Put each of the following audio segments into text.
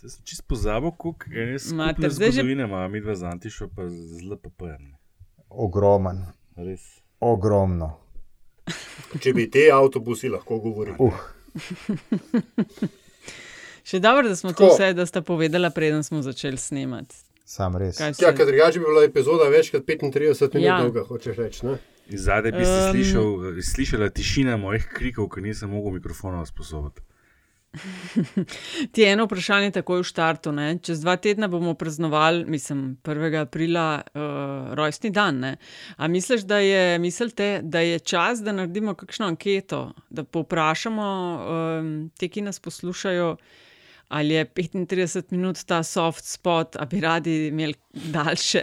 Zdaj sem čist pozabil, koliko je Imate skupne zdaj že- zgodovine, ima mi dva z Antišo, pa z LPP. Ogromen, Res. ogromno. Če bi te avtobusi lahko govorili. Uh, Še dobro, da smo to Tako. vse, da sta povedala, preden smo začeli snemati. sam res. Kaj Ja, se- ker drugače bi bila epizoda več kot 35 minut Ja. dolga, hočeš reči. Ne? Iz zadaj bi si Um, slišal, slišala tišina mojih krikov, ker nisem mogel mikrofona usposobiti. Ti je eno vprašanje takoj v štartu. Ne? Čez dva tedna bomo praznovali, mislim, 1. aprila, uh, rojstni dan. Ne? A misliš, da je, mislite, da je čas, da naredimo kakšno anketo, da povprašamo um, te, ki nas poslušajo, ali je 35 minut ta soft spot, a bi radi imeli daljše.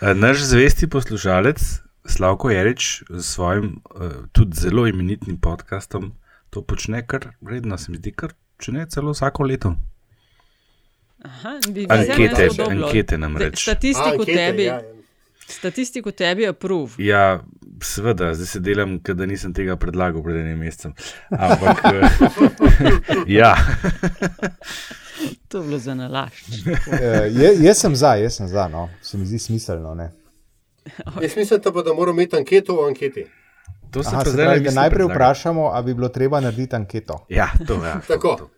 Eh, Naš zvesti poslušalec Slavko Jarič s svojim uh, tudi zelo imenitnim podcastom to počne kar redno, se mi zdi, kar če ne celo vsako leto. Aha, bi, bi Ankete, ankete Da- namreč. Statistiko tebi, ja, ja. statistiko tebi approve. Ja, seveda, zdaj se delam, da nisem tega predlagal pred enim mesecem. Ampak, eh, ja, To je bilo za nalašč. Uh, jaz sem za, jaz sem za, no. se mi zdi smiselno. Ne? Jaz mislim, da bodo morali imeti anketo o anketi. to se Aha, pa se zdaj pravi, da najprej vprašamo, ali bi bilo treba narediti anketo. Ja, to je. Ja, Tako. to-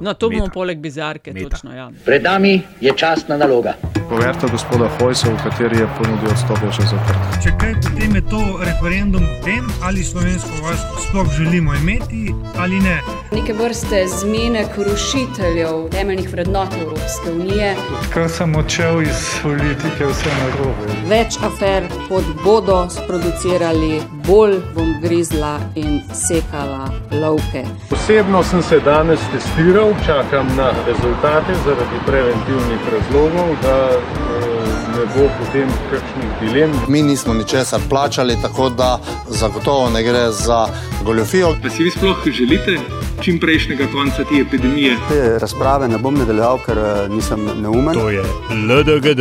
No, to bomo meta. poleg bizarke, Meta. točno. Ja. Pred nami je častna naloga. Poverta gospoda Hojsa, v kateri je ponudil odstop, je še zaprt. Če kaj, potem je to referendum o tem, ali slovensko vojsko sploh želimo imeti ali ne. neke vrste zmenek rušiteljev temeljnih vrednot Evropske unije. Kar sem odšel iz politike, vse narobe. Več afer, kot bodo sproducirali, bolj bom grizla in sekala lovke. Osebno sem se danes testiral, čakam na rezultate zaradi preventivnih razlogov, da eh, ne bo potem kakšnih dilem. Mi nismo ničesar plačali, tako da zagotovo ne gre za goljofijo. Pa si vi sploh želite čim prejšnjega konca te epidemije? Te razprave ne bom nadaljeval, ker eh, nisem neumen. To je LDGD,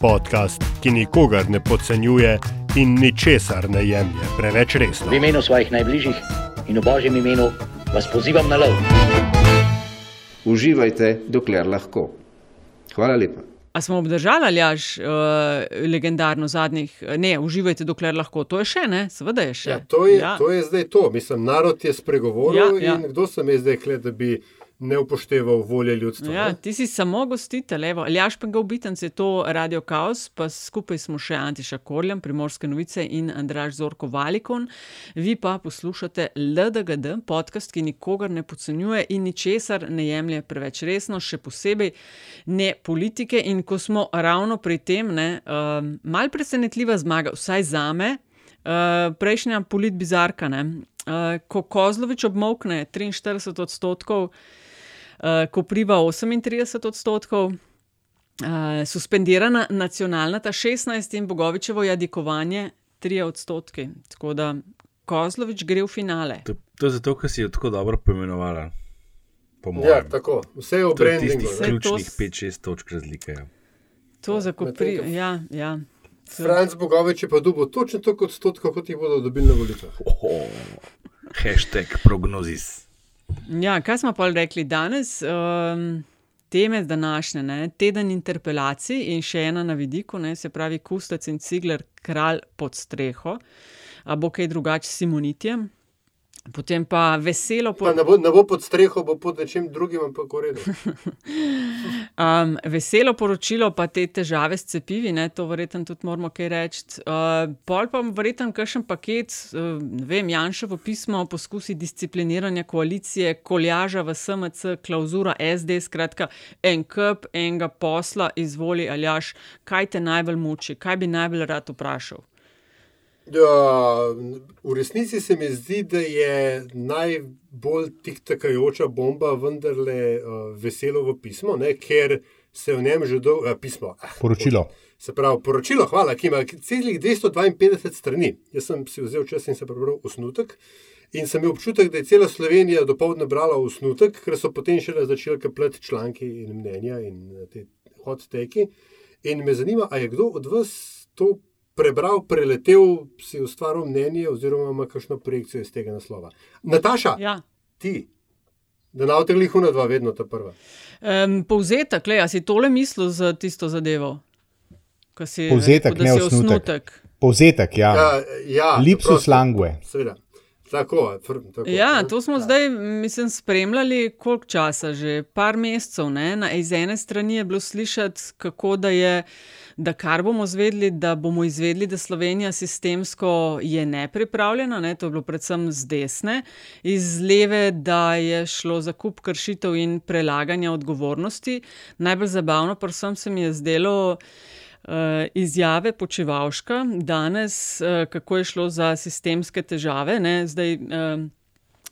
podcast, ki nikogar ne podcenjuje in ničesar ne jemlje preveč resno. V imenu svojih najbližjih in v božjem imenu vas pozivam na lov. Uživajte, dokler lahko. Hvala lepa. A smo obdržali ali jaž uh, legendarno zadnjih, ne, uživajte, dokler lahko. To je še, ne, seveda je še. Ja, to, je, ja. to je zdaj to. Mislim, narod je spregovoril Ja, ja. in kdo sem jaz zdaj, kle, da bi ne upošteval volje ljudstva. Ja, ne? ti si samo gostitelj, evo, Aljaš Pengovitenc je to Radio Chaos, pa skupaj smo še Antiša Korljan, Primorske novice in Andraž Zorko Valikon. Vi pa poslušate LDGD, podcast, ki nikogar ne podcenjuje in ničesar ne jemlje preveč resno, še posebej ne politike. In ko smo ravno pri tem, ne, um, mal presenetljiva zmaga, vsaj za me, uh, prejšnja politbizarka, ne, uh, ko Kozlovič obmokne 43 odstotkov, Kopriva 38 odstotkov, uh, suspendirana nacionalna ta 16 in Bogovičevo jadikovanje 3 odstotki. Tako da Kozlovič gre v finale. To, to je zato, ker si jo tako dobro poimenovala. Po Ja, mojem. tako. Vse je to ključnih s- 5-6 točk razlike. ja. To za Koprivo. medtem ko- Ja, ja. Franc Bogovič je pa dobil točno toliko odstotkov, kot jih bodo dobili na volitvah. Oho. Hashtag prognozis. Ja, kaj smo pa rekli danes? Um, teme današnje, ne? teden interpelacij in še ena na vidiku, ne? se pravi Kustec in Cigler, kralj pod streho, a bo kaj drugače s Simonitjem. Potem pa veselo Pa ne bo, ne bo pod streho, bo pod nečim drugim, ampak v redu. Um, veselo poročilo, pa te težave s cepivi, ne, to verjetno tudi moramo kaj reči. Uh, pol pa verjetno kakšen paket, uh, ne vem, Janševo pismo, poskusi discipliniranja koalicije, koljaža v SMC, klauzura SD, skratka, en kup enega posla, izvoli aljaš, kaj te najbolj muči, kaj bi najbolj rad vprašal. Ja, v resnici se mi zdi, da je najbolj tiktakajoča bomba vendarle uh, veselo v pismo, ne, ker se v njem že dolgo, uh, pismo. Ah, Poročilo. Se pravi, poročilo, hvala, ki ima celih 252 strani. Jaz sem si vzel čas in se prebral osnutek. In sem imel občutek, da je cela Slovenija dopoledne brala osnutek, ker so potem šele začeli kapljati članki in mnenja in eh, te hot teki. In me zanima, a je kdo od vas to prebral, preletel, si ustvaril mnenje oziroma ima kakšno projekcijo iz tega naslova. Nataša, Ja. ti, Da na avtoglih una dva, vedno ta prva. Um, povzetek, le, a si tole mislil za tisto zadevo? Si, povzetek, rekel, ne osnutek. osnutek. Povzetek, ja. ja, ja Lipsus langue. Seveda. Tako, tako, ja, to smo zdaj, mislim, spremljali koliko časa, že par mesecev. Na, iz ene strani je bilo slišati, kako da je, da kar bomo izvedli, da bomo izvedli, da Slovenija sistemsko je nepripravljena, ne? to je bilo predvsem z desne, iz leve, da je šlo za kup kršitev in prelaganja odgovornosti. Najbolj zabavno pa sem se mi je zdelo. Uh, izjave Počevalška danes, uh, kako je šlo za sistemske težave. Ne? Zdaj, uh,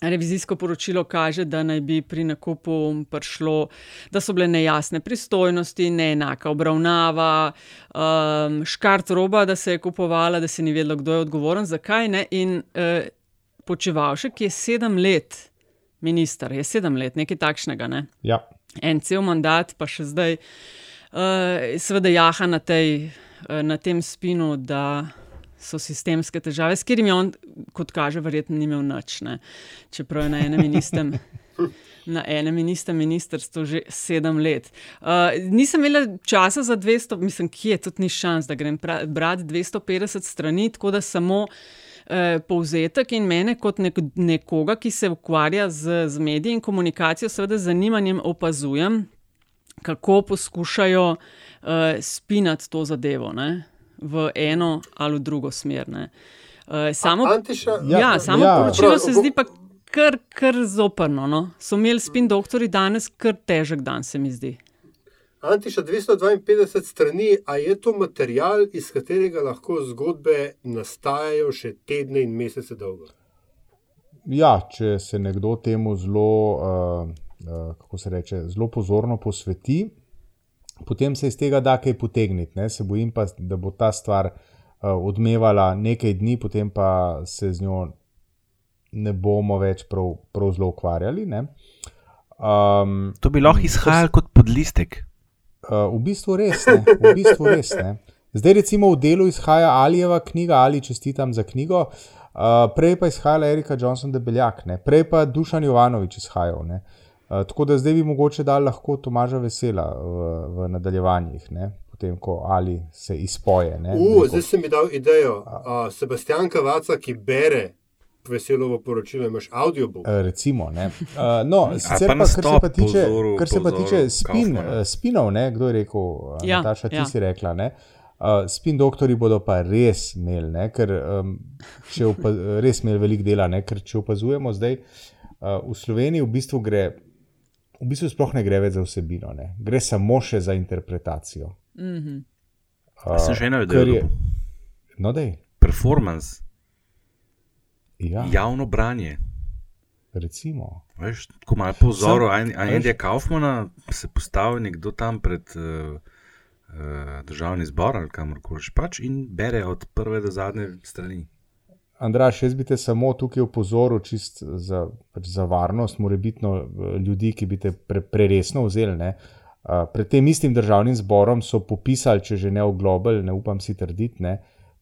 revizijsko poročilo kaže, da naj bi pri nakupu prišlo, da so bile nejasne pristojnosti, neenaka obravnava, um, škart roba, da se je kupovala, da se ni vedelo, kdo je odgovoren, zakaj ne. In uh, Počevalšek je sedem let minister, je sedem let, nekaj takšnega. Ne? Ja. En cel mandat, pa še zdaj uh, seveda jaha na, tej, uh, na tem spinu, da so sistemske težave, s katerimi on, kot kaže, verjetno ni imel nič. Ne? Čeprav je na enem in istem. Na enem in istem ministrstvu že sedem let. Uh, nisem imela časa za 200, mislim, ki je tudi ni šans, da grem brati 250 strani, tako da samo uh, povzetek in mene, kot nek, nekoga, ki se ukvarja z, z mediji in komunikacijo, seveda z zanimanjem opazujem, kako poskušajo uh, spinati to zadevo ne? v eno ali v drugo smer. Uh, samo Antiša, ja, ja, samo ja. poročilo se zdi pa kar, kar zoprno. No? So imeli spin doktori danes kar težek dan, se mi zdi. Antiša 252 strani, a je to material, iz katerega lahko zgodbe nastajajo še tedne in mesece dolgo? Ja, če se nekdo temu zelo. Uh... Kako se reče, zelo pozorno posveti, potem se iz tega da kaj potegniti. Ne? Se bojim pa, da bo ta stvar uh, odmevala nekaj dni, potem pa se z njo ne bomo več prav, prav zelo ukvarjali. Um, to bi lahko izhajalo kot podlistek. Uh, v bistvu res ne. V bistvu res, ne. Zdaj, recimo, v delu izhaja Alijeva knjiga ali čestitam za knjigo, uh, prej pa izhajala Erika Johnson, debeljak, ne. prej pa Dušan Jovanovič izhajal. Uh, tako da zdaj bi mogoče dal lahko Tomaža vesela v, v nadaljevanjih, ne? potem ko ali se izpoje. Uh, zdaj si mi dal idejo. Uh, Sebastian Kavaca, ki bere. Veselo v poročilu imaš audiobook. Eh, recimo, uh, no, sicer pa, kar se pa tiče, pozoru, kar se pa tiče spin, spinov, ne, kdo je rekel, ja, Nataša, ti ja. si rekla, ne, uh, spin doktori bodo pa res imeli, ne, ker um, če res imeli velik dela, ne, ker če opazujemo zdaj, uh, v Sloveniji v bistvu gre v bistvu sploh ne gre več za vsebino, ne? gre samo še za interpretacijo. Mm -hmm. uh, sem že ena vedela. No, da je. Performance. Ja. Javno branje. Recimo. Veš, ko malo pozorov, Andy Kaufman se postavi nekdo tam pred uh, uh, državni zbor ali kamorkoli pač in bere od prve do zadnje strani. Andraš, jaz bi te samo tukaj upozoril, čist za, pač za varnost, mora biti ljudi, ki bi te pre, preresno vzeli. Ne? Pred tem istim državnim zborom so popisali, če že ne v global, ne upam si trditi, ne,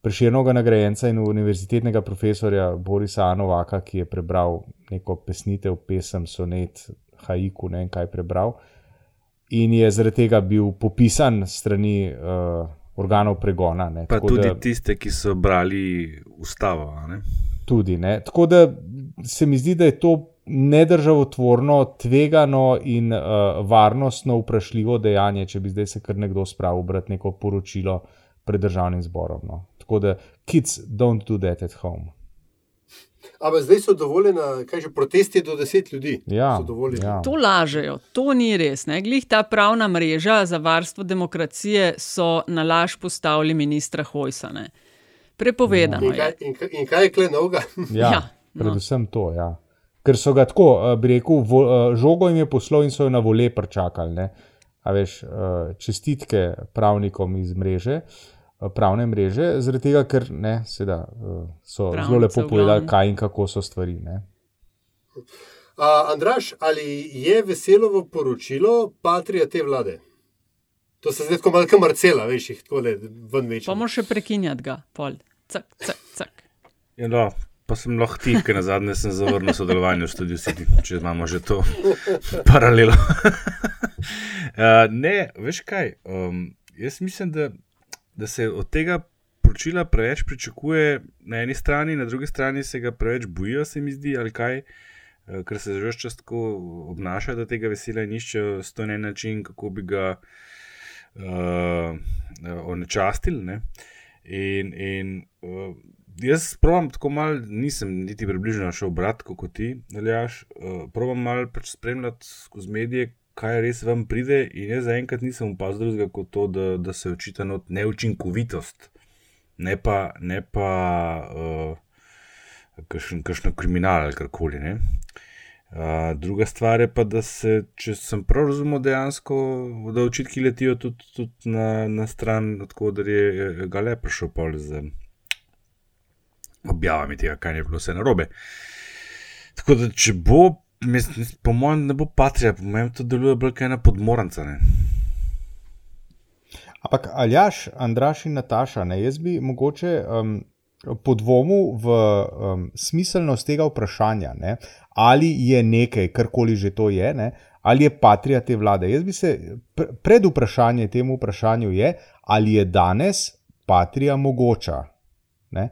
preširnega nagrajenca in univerzitetnega profesorja Borisa Anovaka, ki je prebral neko pesnitev, pesem, sonet, haiku, ne vem kaj prebral. In je zaradi tega bil popisan strani. Uh, organov pregona. Ne. Pa Tako tudi da, tiste, ki so brali ustavo. Ne? Tudi. Ne. Tako da se mi zdi, da je to nedržavotvorno, tvegano in uh, varnostno vprašljivo dejanje, če bi zdaj se kar nekdo spravil brati neko poročilo pred državnim zborom. No. Tako da, kids, don't do that at home. Ampak zdaj so dovoljeni, kaj že protesti do deset ljudi. Ja, ja. To lažejo, to ni res. Ne? Glih ta pravna mreža za varstvo demokracije so na laž postavili ministra Hojsane. Prepovedano. Ja. In, kaj, in, in kaj je kle noga? Ja, ja, no. predvsem to. Ja. Ker so ga tako, eh, bi rekel, vo, eh, žogo jim je poslal in so jo na vole prčakali. Veš, eh, čestitke pravnikom iz mreže. Uh, pravne mreže, zaradi tega, ker ne, seveda, eh, so Pravnice, zelo lepo povedali, kaj in kako so stvari. Ne. Uh, Andraš, ali je veselo v poročilo patrija te vlade? To se zdaj tako malo marcela, veš, jih tako le ven več. Pa moraš še prekinjati ga, pol, cak, cak, cak. Ja, no, pa sem lahko ti, ker na zadnje sem zavrnil sodelovanje v studiu City, če imamo že to paralelo. uh, ne, veš kaj. Um, jaz mislim, da, da se od tega poročila preveč pričakuje na eni strani, na drugi strani se ga preveč bojijo, se mi zdi, ali kaj. Uh, ker se že čas tako obnašajo, da tega veselja niščejo sto en način, kako bi ga uh, onečastili. Ne? In, in uh, jaz pravim, tako malo, nisem niti približno šel brat, kot ti, aljaš. Uh, pravim malo pač spremljati skozi medije, kaj res vam pride. In jaz zaenkrat nisem opazil drugega kot to, da, da se očita not neučinkovitost, ne pa, ne pa uh, kakšno kriminal ali karkoli. Uh, druga stvar je pa, da se, če sem prav razumel, dejansko, da očitki letijo tudi, tudi na, na stran, da je Gale prišel pol z objavami tega, kaj je bilo vse narobe. Tako da, če bo, mislim, po mojem, ne bo patrija, po mojem, to deluje bolj kot ena podmoranca. Ne? Ampak, Aljaš, Andraš in Nataša, ne, jaz bi mogoče. Um... Podvomu v um, smiselnost tega vprašanja, ne, ali je nekaj, karkoli že to je, ne, ali je patrija te vlade. Jaz bi se pred vprašanjem temu vprašanju je, ali je danes patrija mogoča. Ne.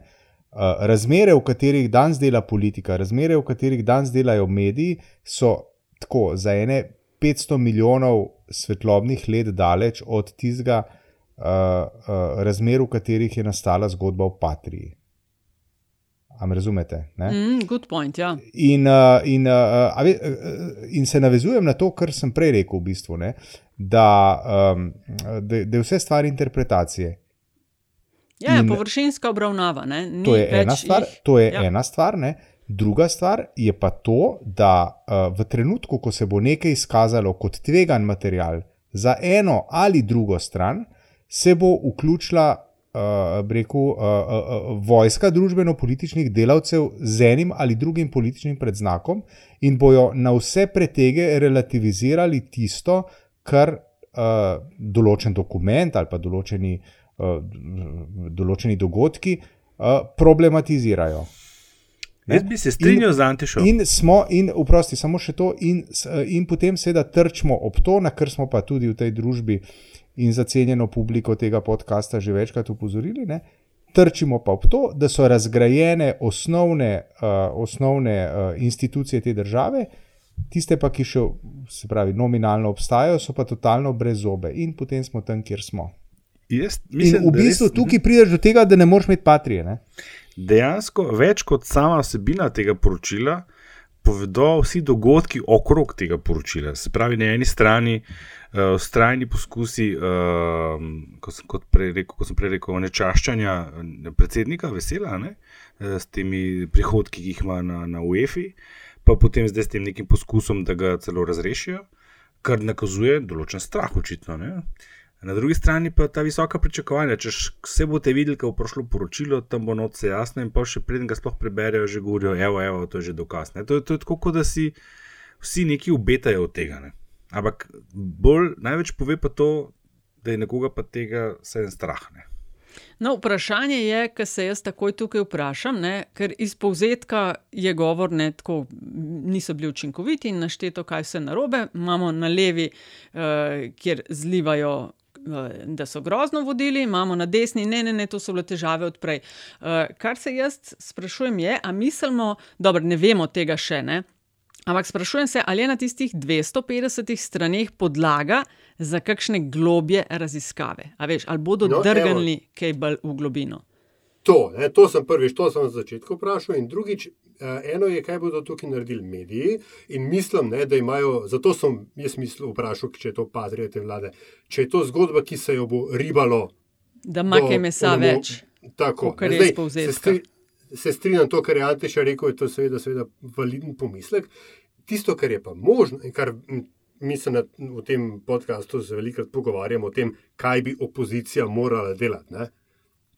Eh, razmere, v katerih danes dela politika, razmere, v katerih danes delajo mediji, so tako za ene 500 milijonov svetlobnih let daleč od tistega uh, uh, razmer, v katerih je nastala zgodba o Patriji. Am razumete? Mm, good point, ja. In, uh, in, uh, uh, in se navezujem na to, kar sem prej rekel, v bistvu, ne, da, um, da, da je vse stvar interpretacije. Ja, in, površinska obravnava. To je, ena stvar, jih, to je ja. ena stvar. Ne? Druga stvar je pa to, da uh, v trenutku, ko se bo nekaj izkazalo kot tvegan material za eno ali drugo stran, se bo vključila uh, rekel, uh, uh, vojska družbeno-političnih delavcev z enim ali drugim političnim predznakom in bojo na vse pretege relativizirali tisto, kar uh, določen dokument ali pa določeni uh, določeni dogodki uh, problematizirajo. Ne? Jaz bi se strinjal z Antišom. In, smo, in vprosti, samo še to, in, in potem seveda trčimo ob to, na kar smo pa tudi v tej družbi in za cenjeno publiko tega podcasta že večkrat upozorili. Ne? Trčimo pa ob to, da so razgrajene osnovne, uh, osnovne uh, institucije te države, tiste pa, ki še, se pravi, nominalno obstajajo, so pa totalno brez zobe in potem smo tam, kjer smo. Jaz, mislim, in v bistvu res, tukaj prideš do tega, da ne moreš imeti patrije. Ne? Dejansko, več kot sama vsebina tega poročila, povedo vsi dogodki okrog tega poročila. Se pravi, na eni strani uh, strajni poskusi, uh, kot sem, kot rekel, ko sem prej rekel, nečaščanja predsednika, vesela, ne? Eh, s temi prihodki, ki jih ima na, na UEFI, pa potem zdaj s tem nekim poskusom, da ga celo razrešijo, kar nakazuje določen strah, očitno. Ne? Na drugi strani pa ta visoka pričakovanja, če vse boste videli, kako je prišlo poročilo, tam bo noč jasno in pa še preden ga sploh preberejo, že govorijo, evo, evo, to je že dokaz. To, to je tako, kot da si vsi neki obetajo od tega. Ne? Ampak bolj največ pove pa to, da je nekoga pa tega vse en strah. Ne? No, vprašanje je, kar se jaz takoj tukaj vprašam, ne, ker iz povzetka je govor, da niso bili učinkoviti in našteto, kaj vse narobe. Imamo na levi, uh, kjer zlivajo da so grozno vodili, imamo na desni, ne, ne, ne, to so bile težave odprej. Uh, kar se jaz sprašujem, je, a mislimo, da ne vemo tega še ne. Ampak sprašujem se, ali je na tistih 250 straneh podlaga za kakšne globje raziskave. Veš, ali bodo no, drgnili kaj bolj v globino? To, ne, to sem prvič, to sem na začetku vprašal, in drugič, eh, eno je, kaj bodo tukaj naredili mediji. In mislim, ne, da imajo, zato sem jaz mislil, vprašal, če je to patrija te vlade, če je to zgodba, ki se jo bo ribalo. Da ima kaj mesa onamo, več. Tako, kar je izpovzetka. Se strinjam to, kar je Antiša rekel, je to seveda, seveda validen pomislek. Tisto, kar je pa možno in kar mi se na, v tem podkastu zelo velikokrat pogovarjamo o tem, kaj bi opozicija morala delati. Ne?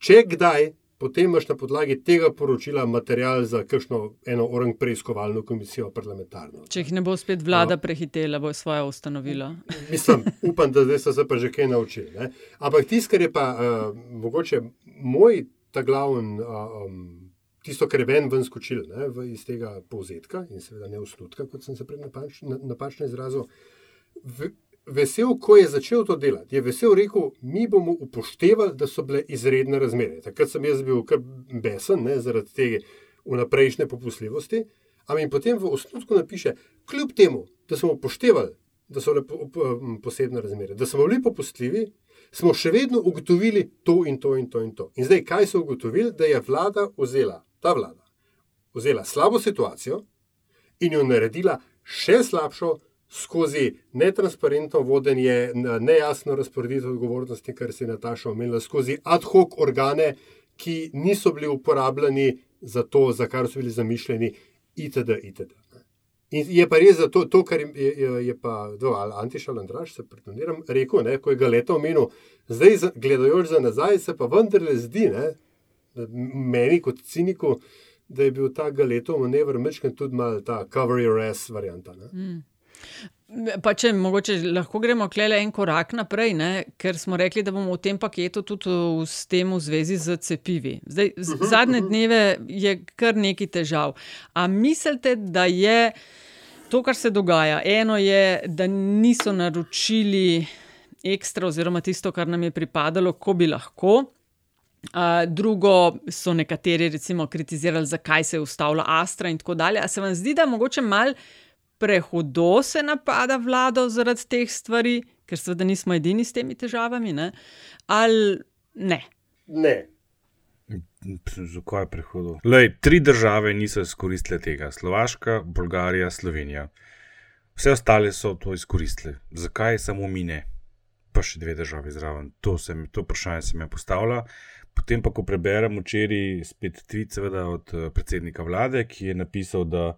Če kdaj potem imaš na podlagi tega poročila material za kakšno eno orang preiskovalno komisijo parlamentarno. Če jih ne bo spet vlada no. prehitela, bo svojo ustanovila. Mislim, upam, da zdaj so se pa že kaj naučili. Ne? Ampak tisto, kar je pa uh, mogoče moj ta glavni uh, um, tisto, kar je ven ven skočil ne, v, iz tega povzetka in seveda ne osnutka, kot sem se prej napač, na, napačno izrazil. V, vesel, ko je začel to delati, je vesel rekel, mi bomo upoštevali, da so bile izredne razmere. Takrat sem jaz bil kar besen ne, zaradi te vnaprejšnje popustljivosti. Ampak potem v osnutku napiše, kljub temu, da smo upoštevali, da so bile po, po, posebne razmere, da smo bili popustljivi, smo še vedno ugotovili to in to in to in to. In zdaj, kaj so ugotovili, da je vlada vzela, ta vlada, vzela slabo situacijo in jo naredila še slabšo skozi netransparentno vodenje, nejasno razporeditev odgovornosti, kar si Nataša omenila, skozi ad hoc organe, ki niso bili uporabljeni za to, za kar so bili zamišljeni, itd. itd. In je pa res, to, to kar je, je, je pa Antišal Andraš, se pretoniram, rekel, ne, ko je ga leta omenil, zdaj gledajoč za nazaj, se pa vendarle zdi, ne, meni kot ciniku, da je bil ta galetov manevr mečken tudi mal ta cover your ass varianta. Mm. Pa če mogoče lahko gremo klele en korak naprej, ne? ker smo rekli, da bomo v tem paketu tudi s tem v zvezi z cepivi. Zdaj, zadnje dneve je kar nekaj težav. A mislite, da je to, kar se dogaja, eno je, da niso naročili ekstra oziroma tisto, kar nam je pripadalo, ko bi lahko. Uh, drugo so nekateri, recimo, kritizirali, zakaj se je ustavila Astra in tako dalje. A se vam zdi, da mogoče malo prehudo se napada vlado zaradi teh stvari, ker seveda nismo edini s temi težavami, ne? ali ne? Ne. Zakaj je prehudo? Lej, tri države niso izkoristile tega: Slovaška, Bolgarija, Slovenija. Vse ostale so to izkoristile. Zakaj samo mi ne? Pa še dve države zraven. To, sem, to vprašanje sem jim postavila. Potem pa, ko preberem včeraj spet tweet, seveda od predsednika vlade, ki je napisal, da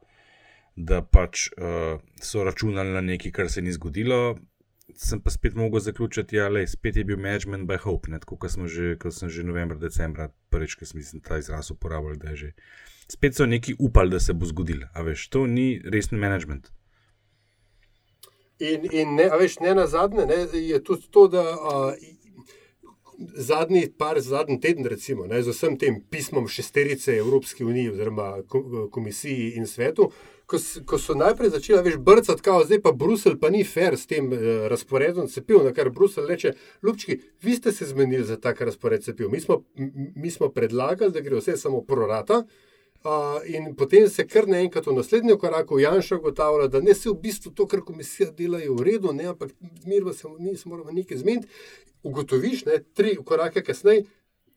da pač uh, so računali na nekaj, kar se ni zgodilo. Sem pa spet mogel zaključiti, da ja, je spet je bil management by hope, ne? tako kot sem že, že novembra, decembra, prvič, ki sem mislim, ta izraz uporabljal, da je že. Spet so neki upali, da se bo zgodilo, a veš, to ni resen management. In, in ne, veš, ne na zadnje, ne, je tudi to, da uh, zadnji par, zadnji teden, recimo, ne, z vsem tem pismom šesterice Evropske unije, oziroma komisiji in svetu, ko, ko so najprej začeli več brcati, kao, zdaj pa Bruselj pa ni fair s tem uh, razporedom cepiv, na kar Bruselj reče: Ljubčki, vi ste se zmenili za tak razpored cepiv. Mi smo, mi smo predlagali, da gre vse samo prorata. Uh, in potem se kar naenkrat v naslednjem koraku Janša ugotavlja, da ne se v bistvu to, kar komisija dela, je v redu, ne, ampak mirno se mi moramo nekaj zmeniti. Ugotoviš, ne, tri korake kasneje,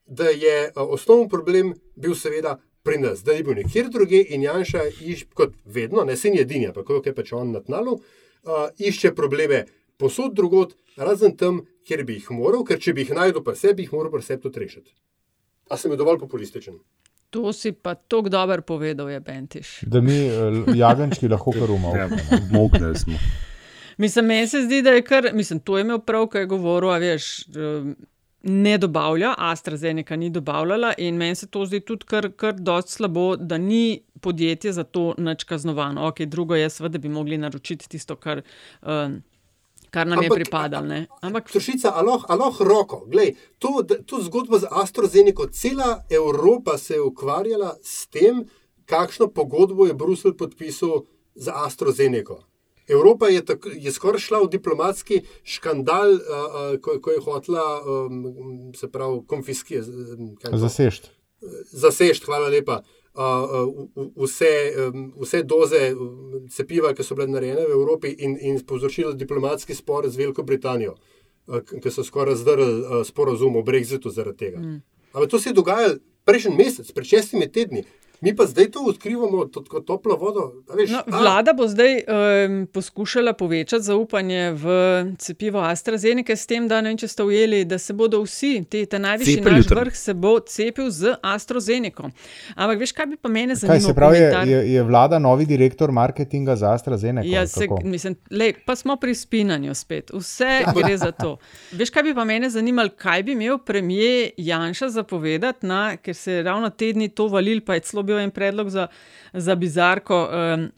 da je uh, osnovni problem bil seveda pri nas, da je bil nekjer drugje in Janša, iš, kot vedno, ne sen edini, ampak kot je pač on na tnalu, uh, išče probleme posod drugot, razen tam, kjer bi jih moral, ker če bi jih najdel pa sebi, jih moral pa sebi tudi rešiti. A sem dovolj populističen? To si pa tako dobro povedal, je Bentiš. Da mi, jagenčki, lahko kar umavknemo. smo. Mislim, meni se zdi, da je kar, mislim, to je imel prav, kaj je govoril, a veš, ne dobavlja, AstraZeneca ni dobavljala in meni se to zdi tudi kar, kar dosti slabo, da ni podjetje za to nič kaznovano. Ok, drugo je, seveda bi mogli naročiti tisto, kar. Um, Kar nam Ampak, je pripadalo. Ampak, Tršica, aloh, aloh roko. Glej, to, to zgodbo z AstroZeneca, cela Evropa se je ukvarjala s tem, kakšno pogodbo je Bruselj podpisal z AstroZeneca. Evropa je, tako, je skoraj šla v diplomatski škandal, uh, uh, ko, ko je hotela, um, se pravi, konfiskirati. Zasešt. Zasešt, hvala lepa. Uh, vse, vse doze cepiva, ki so bile narejene v Evropi, in, in povzročila diplomatski spor z Veliko Britanijo, ki so skoraj zdrli sporozum o Brexitu zaradi tega. Mm. Ampak to se je dogajalo prejšnji mesec, pred šestimi tedni. Mi pa zdaj to odkrivamo kot toplo vodo. Veš, no, vlada bo zdaj um, poskušala povečati zaupanje v cepivo AstraZeneca s tem, da ne vem, če ste ujeli, da se bodo vsi, te, ta najvišji Cepili naš vrh, se bo cepil z AstraZeneca. Ampak veš, kaj bi pa mene zanimalo? Kaj se pravi, je, je, je vlada novi direktor marketinga za AstraZeneca? Ja, se, mislim, lej, pa smo pri spinanju spet. Vse gre za to. Veš, kaj bi pa mene zanimalo, kaj bi imel premijer Janša zapovedati, na, ker se je ravno tedni to valil, pa je celo bil en predlog za, za bizarko. Um,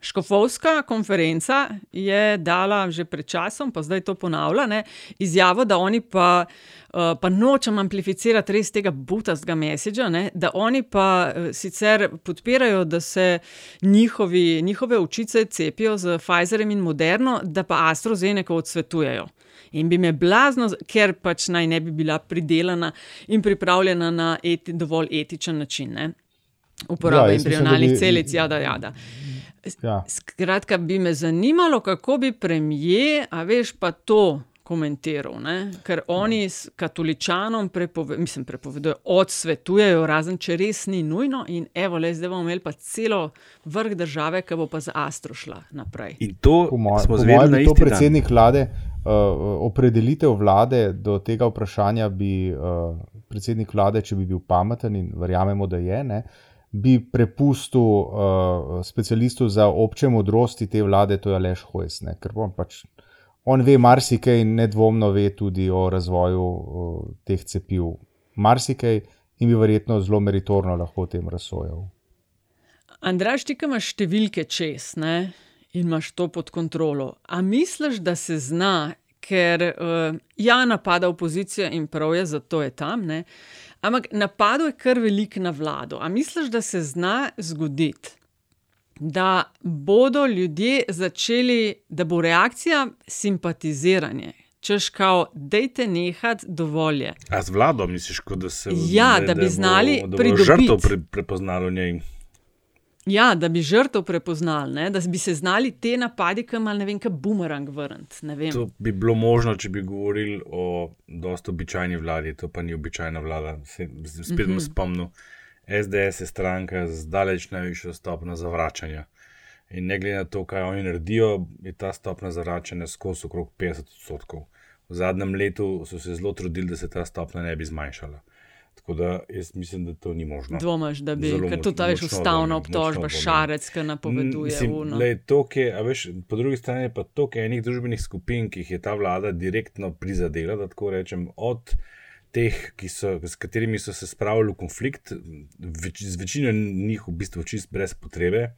Škofovska konferenca je dala že pred časom, pa zdaj to ponavlja, ne, izjavo, da oni pa, uh, pa nočem amplificirati res tega butastega mesiča, da oni pa uh, sicer podpirajo, da se njihovi, njihove učice cepijo z Pfizerjem in Moderno, da pa AstroZeneca odsvetujejo. In bi me blazno, ker pač naj ne bi bila pridelana in pripravljena na eti, dovolj etičen način. Ne. Uporaba ja, embrionalnih bi... celic, jada, jada. Ja. Skratka, bi me zanimalo, kako bi premije, a veš pa to komentiral, ne? ker oni s katoličanom prepove, mislim, prepovedujejo, odsvetujejo, razen če res ni nujno. In evo, le zdaj bomo imeli pa celo vrh države, ki bo pa za Astro šla naprej. In to moj, smo zvedeli na isti predsednik dan. vlade. Uh, opredelitev vlade do tega vprašanja bi uh, predsednik vlade, če bi bil pameten in verjamemo, da je, ne, uh, bi prepustil uh, specialistu za obče modrosti te vlade, to je Leš Hojs. Ne? Ker on pač on ve marsikaj in nedvomno ve tudi o razvoju uh, teh cepiv. Marsikaj in bi verjetno zelo meritorno lahko o tem razsojal. Andraš, ti imaš številke čez ne? in imaš to pod kontrolo. A misliš, da se zna, ker uh, ja, napada opozicijo in prav je, zato je tam. Ne? Ampak napadov je kar velik na vlado. A misliš, da se zna zgoditi, da bodo ljudje začeli, da bo reakcija simpatiziranje? Češ, kao, dejte nehati dovolj. A z vlado misliš, da se ja, da, da bi da znali pridobiti žrtev pre, prepoznalo njej? Ja, da bi žrtev prepoznali, ne? da bi se znali te napadi, ki imajo, ne vem, kaj bumerang vrniti. To bi bilo možno, če bi govorili o dosta običajni vladi, to pa ni običajna vlada. Se, spet bom mm -hmm. spomnil, SDS je stranka z daleč najvišjo stopnjo zavračanja. In ne glede na to, kaj oni naredijo, je ta stopnja zavračanja skozi okrog 50 odstotkov. V zadnjem letu so se zelo trudili, da se ta stopnja ne bi zmanjšala. Tako da jaz mislim, da to ni možno. Dvomaš, da bi, ker to veš ustavna obtožba, šarec, ki napoveduje. Lej, je, veš, po drugi strani je pa to, ker je enih družbenih skupin, ki jih je ta vlada direktno prizadela, da tako rečem, od teh, so, s katerimi so se spravili v konflikt, več, z večino njih v bistvu čist brez potrebe.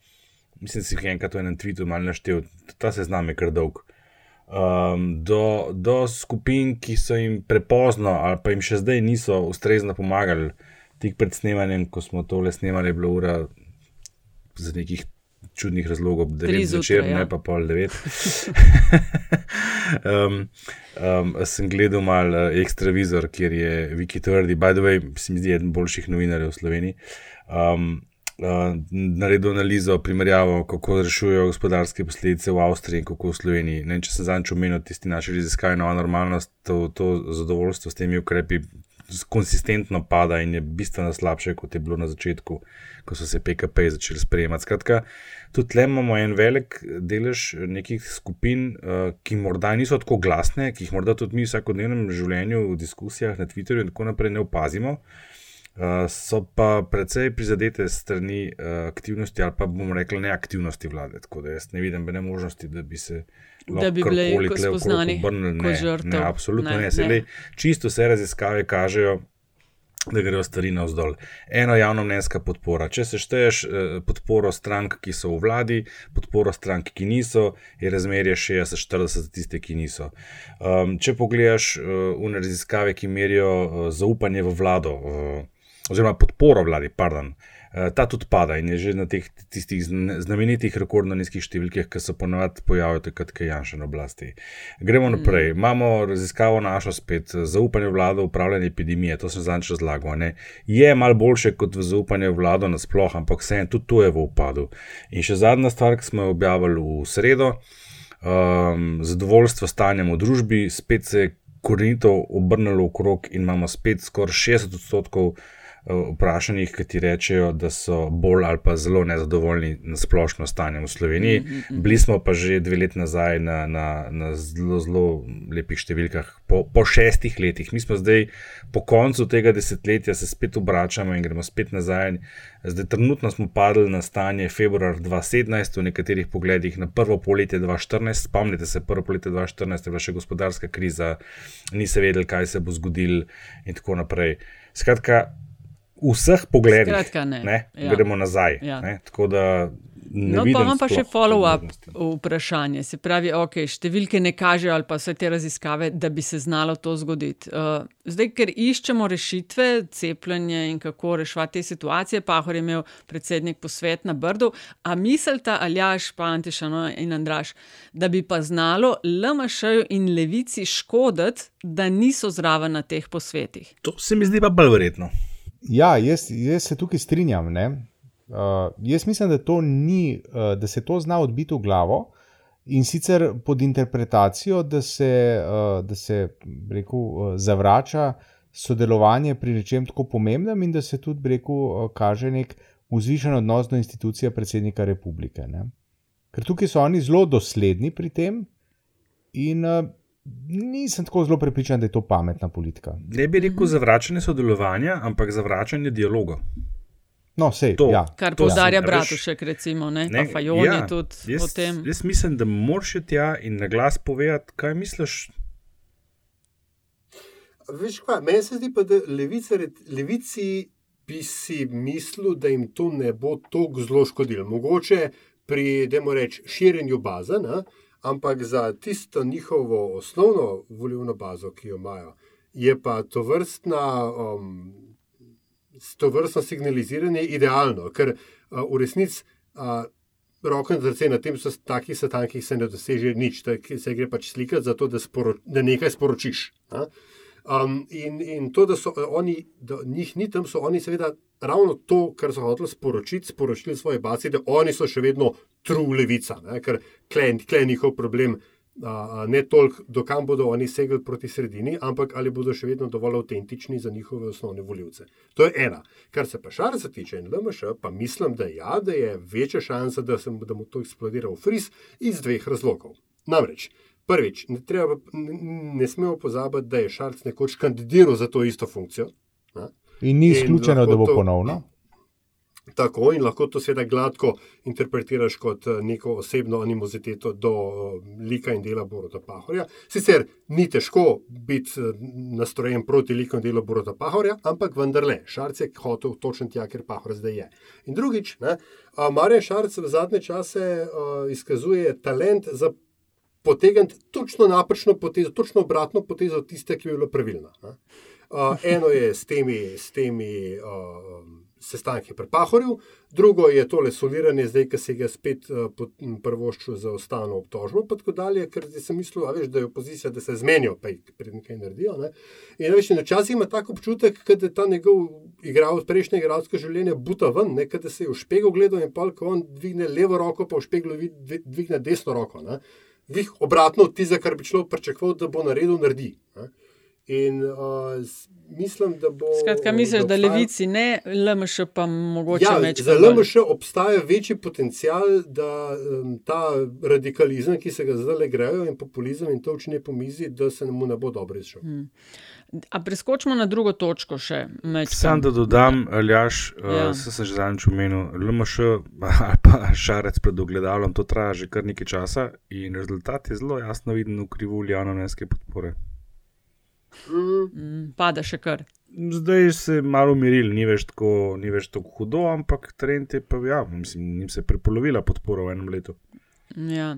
Mislim, da si jih enkrat v enem tvitu malo naštel, ta seznam je kar dolg um, do, do skupin, ki so jim prepozno ali pa jim še zdaj niso ustrezno pomagali. Tik pred snemanjem, ko smo tole snemali, je bila ura za nekih čudnih razlogov, da je bilo zvečer, ja. ne pa pol devet. um, um, sem gledal mal ekstravizor, kjer je Viki Tvrdi, by the way, se mi zdi eden boljših novinarjev v Sloveniji. Um, uh, naredil analizo, primerjavo, kako rešujejo gospodarske posledice v Avstriji in kako v Sloveniji. Ne, če sem zadnjič omenil tisti naši raziskavi, nova normalnost, to, to zadovoljstvo s temi ukrepi konsistentno pada in je bistveno slabše, kot je bilo na začetku, ko so se PKP začeli sprejemati. Skratka, tudi tle imamo en velik delež nekih skupin, uh, ki morda niso tako glasne, ki jih morda tudi mi v vsakodnevnem življenju, v diskusijah na Twitterju in tako naprej ne opazimo. Uh, so pa precej prizadete strani uh, aktivnosti, ali pa bomo rekli neaktivnosti vlade. Tako da jaz ne vidim bene možnosti, da bi se lahko bili spoznani kot žrtve. Ne, absolutno ne. ne. ne. Čisto vse raziskave kažejo, da grejo stvari navzdol. Eno javno mnenjska podpora. Če se šteješ uh, podporo strank, ki so v vladi, podporo strank, ki niso, je razmerje 60-40 za tiste, ki niso. Um, če pogledaš uh, v raziskave, ki merijo uh, zaupanje v vlado. Uh, oziroma podporo vladi, pardon, eh, ta tudi pada in je že na teh tistih znamenitih rekordno nizkih številkah, ki se ponovadi pojavljajo, takrat, ko je Janša na oblasti. Gremo mm. naprej. Imamo raziskavo našo spet, zaupanje v vlado, upravljanje epidemije, to sem zadnjič razlagal. Ne? Je mal boljše kot v zaupanje vlado nasploh, ampak vseeno tudi to je v upadu. In še zadnja stvar, ki smo jo objavili v sredo. Um, zadovoljstvo stanjem v družbi, spet se je korenito obrnilo okrog, in imamo spet skoraj 60 odstotkov vprašanjih, ki ti rečejo, da so bolj ali pa zelo nezadovoljni na splošno stanje v Sloveniji. Mm -hmm. Bili smo pa že dve leti nazaj na, na, na zelo, zelo lepih številkah, po, po šestih letih. Mi smo zdaj po koncu tega desetletja se spet obračamo in gremo spet nazaj. Zdaj, trenutno smo padli na stanje februar 2017, v nekaterih pogledih na prvo poletje 2014. Spomnite se, prvo poletje 2014 je bila še gospodarska kriza, ni se vedeli, kaj se bo zgodilo, in tako naprej. Skratka, v vseh pogledih, Skratka, ne. Ne, ja. gremo nazaj. Ja. Tako da No, pa imam pa še follow-up vprašanje. Se pravi, ok, številke ne kažejo ali pa vse te raziskave, da bi se znalo to zgoditi. Uh, zdaj, ker iščemo rešitve, cepljenje in kako reševati te situacije, Pahor je imel predsednik posvet na Brdu, a mislite, Aljaš, pa Antišano in Andraš, da bi pa znalo LMŠ-ju in levici škoditi, da niso zraven na teh posvetih? To se mi zdi pa bolj verjetno. Ja, jaz, jaz se tukaj strinjam. Ne? Uh, jaz mislim, da, ni, uh, da se to zna odbiti v glavo in sicer pod interpretacijo, da se, uh, da se rekel, uh, zavrača sodelovanje pri nečem tako pomembnem in da se tudi rekel, uh, kaže nek vzvišen odnos do institucije predsednika republike. Ne? Ker tukaj so oni zelo dosledni pri tem in. Uh, Nisem tako zelo prepričan, da je to pametna politika. Ne bi rekel zavračanje sodelovanja, ampak zavračanje dialoga. No, sej, to, ja, kar poudarja Bratušek, recimo, ne, ne pa Fajoni ja, tudi jaz, o tem. Jaz mislim, da moraš tja in na glas povedati, kaj misliš. Veš, kaj, meni se zdi pa, da levice, levici bi si mislili, da jim to ne bo tako zelo škodilo. Mogoče pri, demo reči, širjenju baze, ne, ampak za tisto njihovo osnovno volivno bazo, ki jo imajo, je pa to vrstna. Um, to vrstno signaliziranje idealno, ker uh, v resnici uh, roko na srce na tem so takih setankih se ne doseže nič, tako se gre pač slikati za to, da, sporo, da nekaj sporočiš. Um, in, in to, da so oni, da njih ni tam, so oni seveda ravno to, kar so hoteli sporočiti, sporočili svoje baci, da oni so še vedno true levica, ne? ker klej je njihov problem ne toliko, dokam bodo oni segli proti sredini, ampak ali bodo še vedno dovolj avtentični za njihove osnovne voljivce. To je ena. Kar se pa šarca tiče in LMŠ, pa mislim, da, ja, da je večja šansa, da, sem, da mu to eksplodira v fris iz dveh razlogov. Namreč, prvič, ne, treba, ne, ne smemo pozabiti, da je Šarc nekoč kandidiral za to isto funkcijo. Ne? In ni izključeno, da bo to, ponovno. Tako in lahko to seveda gladko interpretiraš kot eh, neko osebno animoziteto do eh, lika in dela Borota Pahorja. Sicer ni težko biti eh, nastrojen proti liku in delu Borota Pahorja, ampak vendarle, Šarc je hotel točno tja, ker Pahor zdaj je. In drugič, Marjan Šarc v zadnje čase uh, izkazuje talent za potegniti točno napačno potezo, točno obratno potezo tiste, ki je bila pravilna. Uh, eno je s temi. S temi uh, sestanki pri Pahorju, drugo je tole soliranje, zdaj, ki se ga spet uh, prvoščil za ostalo obtožbo, pa tako dalje, ker sem mislil, veš, da je opozicija, da se zmenijo, pa jih pred nekaj naredijo. Ne? In veš, včasih ima tako občutek, da je ta njegov igral, prejšnje igralsko življenje buta ven, da se je v špegu gledal in pa ko on dvigne levo roko, pa v špegu dvigne desno roko. Ne? Vih obratno od tistega, kar bi človek pričakoval, da bo naredil, naredi. Ne? In uh, mislim, da bo. Skratka, misliš, da levici ne, LMŠ pa mogoče ja, več. Za LMŠ obstaja večji potencial, da um, ta radikalizem, ki se ga zdaj grejo, in populizem in to učine po mizi, da se mu ne bo dobro izšel. Hmm. A preskočimo na drugo točko še. Sam da dodam, Aljaš, uh, ja. uh, sem že zadnjič omenil, LMŠ ali pa šarec pred ogledalom, to traja že kar nekaj časa in rezultat je zelo jasno viden v krivulji javno-neske podpore. Mm, pada še kar. Zdaj se je malo umiril, ni več tako, ni več tako hudo, ampak trend je pa, ja, mislim, jim se je prepolovila podpora v enem letu. Ja.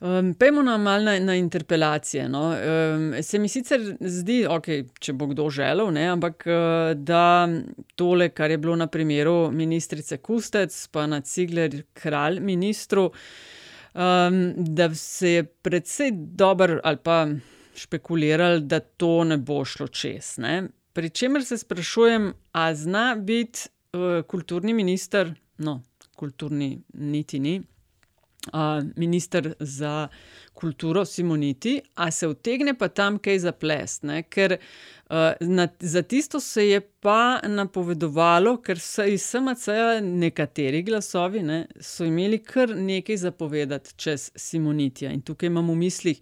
Um, Pejmo na malo na, na interpelacije. No. Um, se mi sicer zdi, okay, če bo kdo želel, ne, ampak uh, da tole, kar je bilo na primeru ministrice Kustec, pa na Cigler kralj ministru, um, da se je predvsej dober ali pa špekulirali, da to ne bo šlo čez. Ne? Pri čemer se sprašujem, ali zna biti uh, kulturni minister, no, kulturni niti ni, minister za kulturo Simoniti, a se vtegne pa tam kaj za ples. Ker uh, na, za tisto se je pa napovedovalo, ker so iz SMC-ja nekateri glasovi ne, so imeli kar nekaj zapovedati čez Simonitija. In tukaj imamo v mislih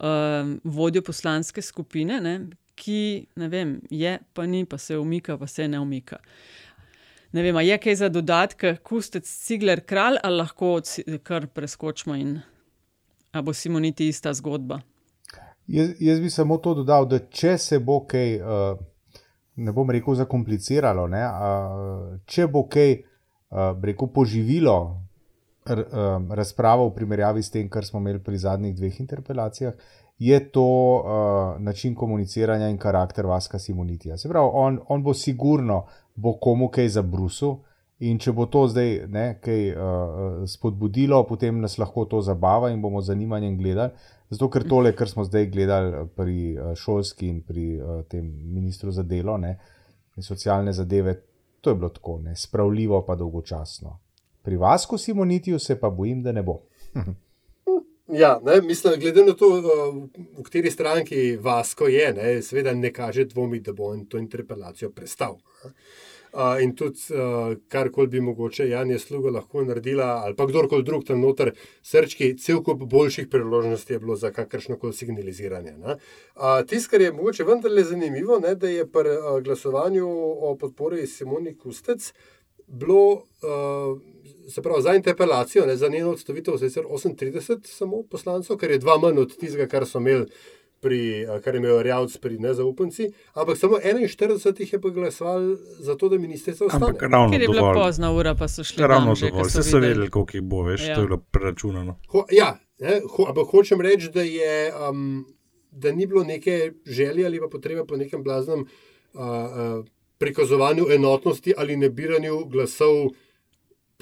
um, vodjo poslanske skupine, ne, ki ne vem, je, pa ni, pa se umika, pa se ne umika. Ne vem, je kaj za dodatke, kustec, cigler, kralj, ali lahko kar preskočimo in ali bo Simoniti ista zgodba. Jaz, jaz bi samo to dodal, da če se bo kaj, uh, ne bom rekel, zakompliciralo, ne, uh, če bo kaj, uh, rekel, poživilo r, um, razpravo v primerjavi s tem, kar smo imeli pri zadnjih dveh interpelacijah, je to uh, način komuniciranja in karakter Vaska Simonitija. Se pravi, on, on bo sigurno bo komu kaj zabrusil. In če bo to zdaj ne, kaj uh, spodbudilo, potem nas lahko to zabava in bomo z zanimanjem gledali. Zato, ker tole, kar smo zdaj gledali pri šolski in pri uh, tem ministru za delo ne, in socialne zadeve, to je bilo tako, ne, spravljivo pa dolgočasno. Pri vas, ko si monitijo, se pa bojim, da ne bo. Ja, ne, mislim, glede na to, v kateri stranki Vasko je, ne, seveda ne kaže dvomi, da bo on to interpelacijo prestal. Uh, in tudi, uh, kar koli bi mogoče Janja Sluga lahko naredila, ali pa kdorkoli drug tam noter, srčki, cel kup boljših priložnosti je bilo za kakršno koli signaliziranje. Uh, Tisto, kar je mogoče vendarle zanimivo, ne, da je pri uh, glasovanju o podpori Simoni Kustec bilo. Uh, Se pravi, za interpelacijo, ne, za njeno odstavitev, se je 38 samo poslancev, kar je dva manj od tistega, kar so imeli pri, kar je imel Rjavc pri nezaupanci, ampak samo 41 jih je pa glasoval za to, da ministrica ostane. Ampak ravno Ker je bila dovolj. pozna ura, pa so šli Ravno tam že, dovolj, vse so vedeli, koliko jih bo, veš, Ja. to je bilo preračunano. Ho, ja, ne, ho, ampak hočem reči, da, je, um, da ni bilo neke želje ali pa potrebe po nekem blaznem uh, uh, prikazovanju enotnosti ali nebiranju glasov.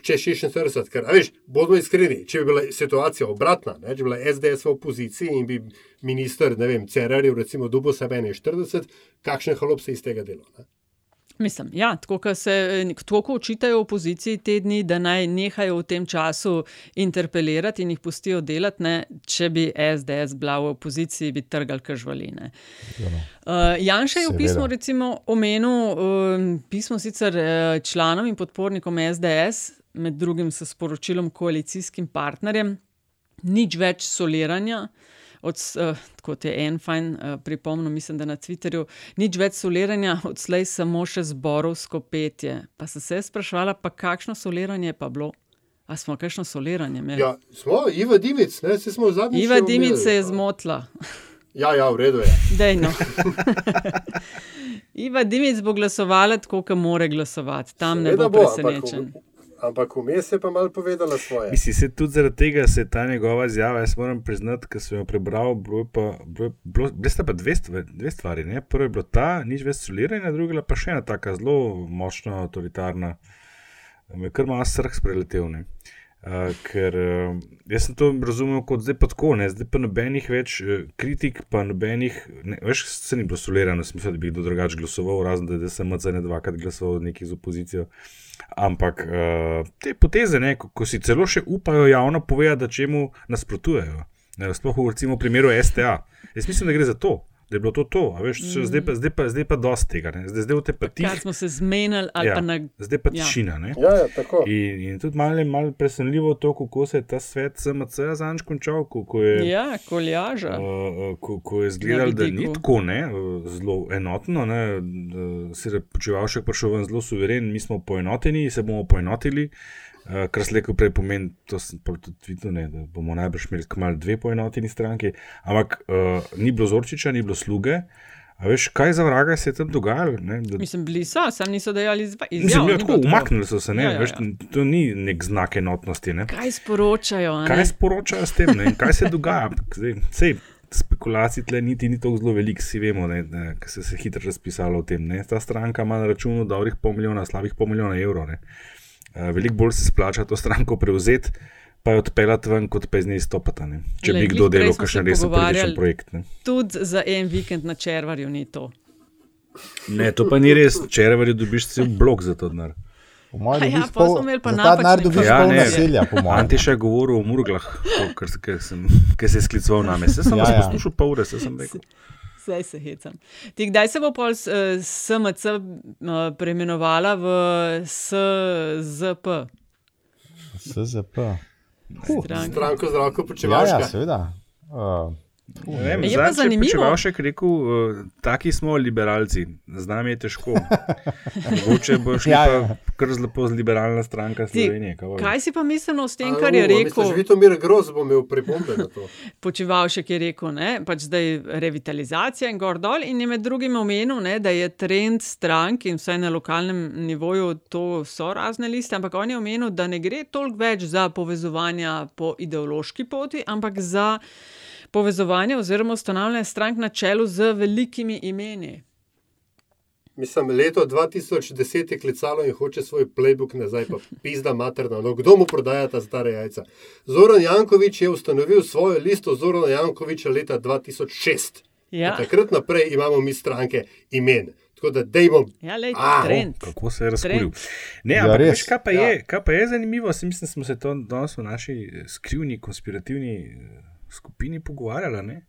Če 46, ker, a veš, bodimo iskreni, če bi bila situacija obratna, ne, če bi bila SDS v opoziciji in bi minister, ne vem, Cerarjev, recimo, dobil sebe 41, kakšen halop se iz tega dela. Ne? Mislim, ja, tako kot se tako očitajo opoziciji te dni, da naj nehajo v tem času interpelirati in jih pustijo delati. Ne, če bi SDS bila v opoziciji, bi trgali kažvaline. Uh, Janša je v pismu recimo omenil uh, pismo sicer uh, članom in podpornikom SDS, med drugim s sporočilom koalicijskim partnerjem, nič več soliranja. Od, uh, kot je en fajn uh, pripomnil, mislim, da na Twitterju, nič več soliranja, odslej samo še zborovsko petje. Pa sem se sprašvala, pa kakšno soliranje je pa bilo? A smo kakšno soliranje imeli? Ja, smo, Iva Dimic, ne, se smo zadnjič. Iva Dimic se je zmotila. Ja, ja, v redu je. Dejno. Iva Dimic bo glasovala tako, kot more glasovati. Tam ne Seveda bo ampak presenečen. v- Ampak vmes je pa malo povedala svoje. Mislim, se tudi zaradi tega se ta njegova izjava, jaz moram priznati, ker sem jo prebral, bilo pa, bilo, bilo, bile sta pa dve, stvari, dve stvari. Ne? Prvo je bilo ta, nič več soliranja, druga pa še ena taka zelo močna, avtoritarna. Me je kar malo srh spreletel. Ne? Uh, ker uh, jaz sem to razumel kot zdaj pa tako, ne? zdaj pa nobenih več uh, kritik, pa nobenih, ne, veš, se ni bilo solirano, smisel, da bi kdo drugače glasoval, razen da, da sem MCN dvakrat glasoval nekaj z opozicijo. Ampak uh, te poteze, ne, ko, ko si celo še upajo javno povedati, da čemu nasprotujejo. Ne, sploh v recimo primeru STA. Jaz mislim, da gre za to, da je bilo to to. a Veš, mm. zdaj, pa, zdaj, pa, zdaj pa dosti tega. Ne. Zdaj, zdaj v te pa tih. Kar smo se zmenili, ali Ja, pa na. zdaj pa ja. tišina. ne. Ja, ja, tako. In, in tudi malo je malo presenljivo to, kako se je ta svet SMC zanj končal, ko, je. Ja, koljaža. Uh, ko, ko je izgledalo, da ni tako ne, uh, zelo enotno, ne, da se je počeval še prišel ven zelo suveren, mi smo poenoteni, se bomo poenotili. Uh, kar slejko prej pomeni, to sem pa tudi videl, ne, da bomo najbrž imeli kmalu dve poenoteni stranki. Ampak uh, ni bilo Zorčiča, ni bilo sluge. A veš, kaj za vraga se je tam dogajalo? Ne, da, Mislim, bili so, sam niso dejali izva- Mislim, ja, tako, umaknili so se, ne, Ja, ja, veš, ja. to ni nek znak enotnosti. Ne. Kaj sporočajo? ne? Kaj sporočajo s tem, ne? in kaj se dogaja? Zdaj, sej, spekulacij tle niti ni tako zelo veliko, vsi vemo, ne, ne, ker se je hitro razpisalo o tem. Ne? Ta stranka ima na računu dobrih pol milijona, slabih pol milijona evrov. ne. Eh, Veliko bolj se splača to stranko prevzeti, pa jo odpeljati ven, kot pa iz nje izstopati. ne. Če bi kdo delal kakšen resen političen pogovarjali, projekt. Ne? Tudi za en vikend na červarju ni to. ne, to pa ni res, če reverju dobiš cel blok za to denar. Po mojem, A ja, pol pol- smo imeli pa za ta denar dobiš Ja, pol ne. naselja, po mojem. Antiš je govoril o murglah, kar, se- sem, je skliceval na me. Se sem Ja, ja, ja. poslušal pol ure, se sem rekel. Zdaj se hecam. Ti, kdaj se bo pol eh, SMC eh, preimenovala v SZP? SZP. Stranka. Stranko zdravko Ja, počevaš. ja, seveda. Uh, Vem, Je pa zanimivo. Če še rekel, uh, taki smo liberalci, z nami je težko. Mogoče boš Ja, ja, ja. kar zelo liberalna stranka Slovenije. kaj vem. kaj si pa mislil s tem, A, kar je u, a Misliš, rekel? Vitomir Groz bo imel pripombe na to. Počivalšek je rekel, ne, pač zdaj revitalizacija in gor dol, in je med drugim omenil, ne, da je trend strank in vsaj na lokalnem nivoju to so razne liste, ampak on je omenil, da ne gre toliko več za povezovanja po ideološki poti, ampak za povezovanje oziroma ustanavljanje strank na čelu z velikimi imeni. Mislim, leto 2010 je klicalo in hoče svoj playbook nazaj, pa pizda materna. No, kdo mu prodaja ta stare jajca? Zoran Jankovič je ustanovil svojo listo Zorana Jankoviča leta 2006. Ja. Od takrat naprej imamo mi stranke imen. Tako da dejmo. Ja, lej, A, trend. Kako se je razkuril. Trend. Ne, Ja, ampak veš, kaj pa, Ja. je, kaj pa je zanimivo, se mislim, smo se to danes v naši skrivni, konspirativni skupini pogovarjali. ne.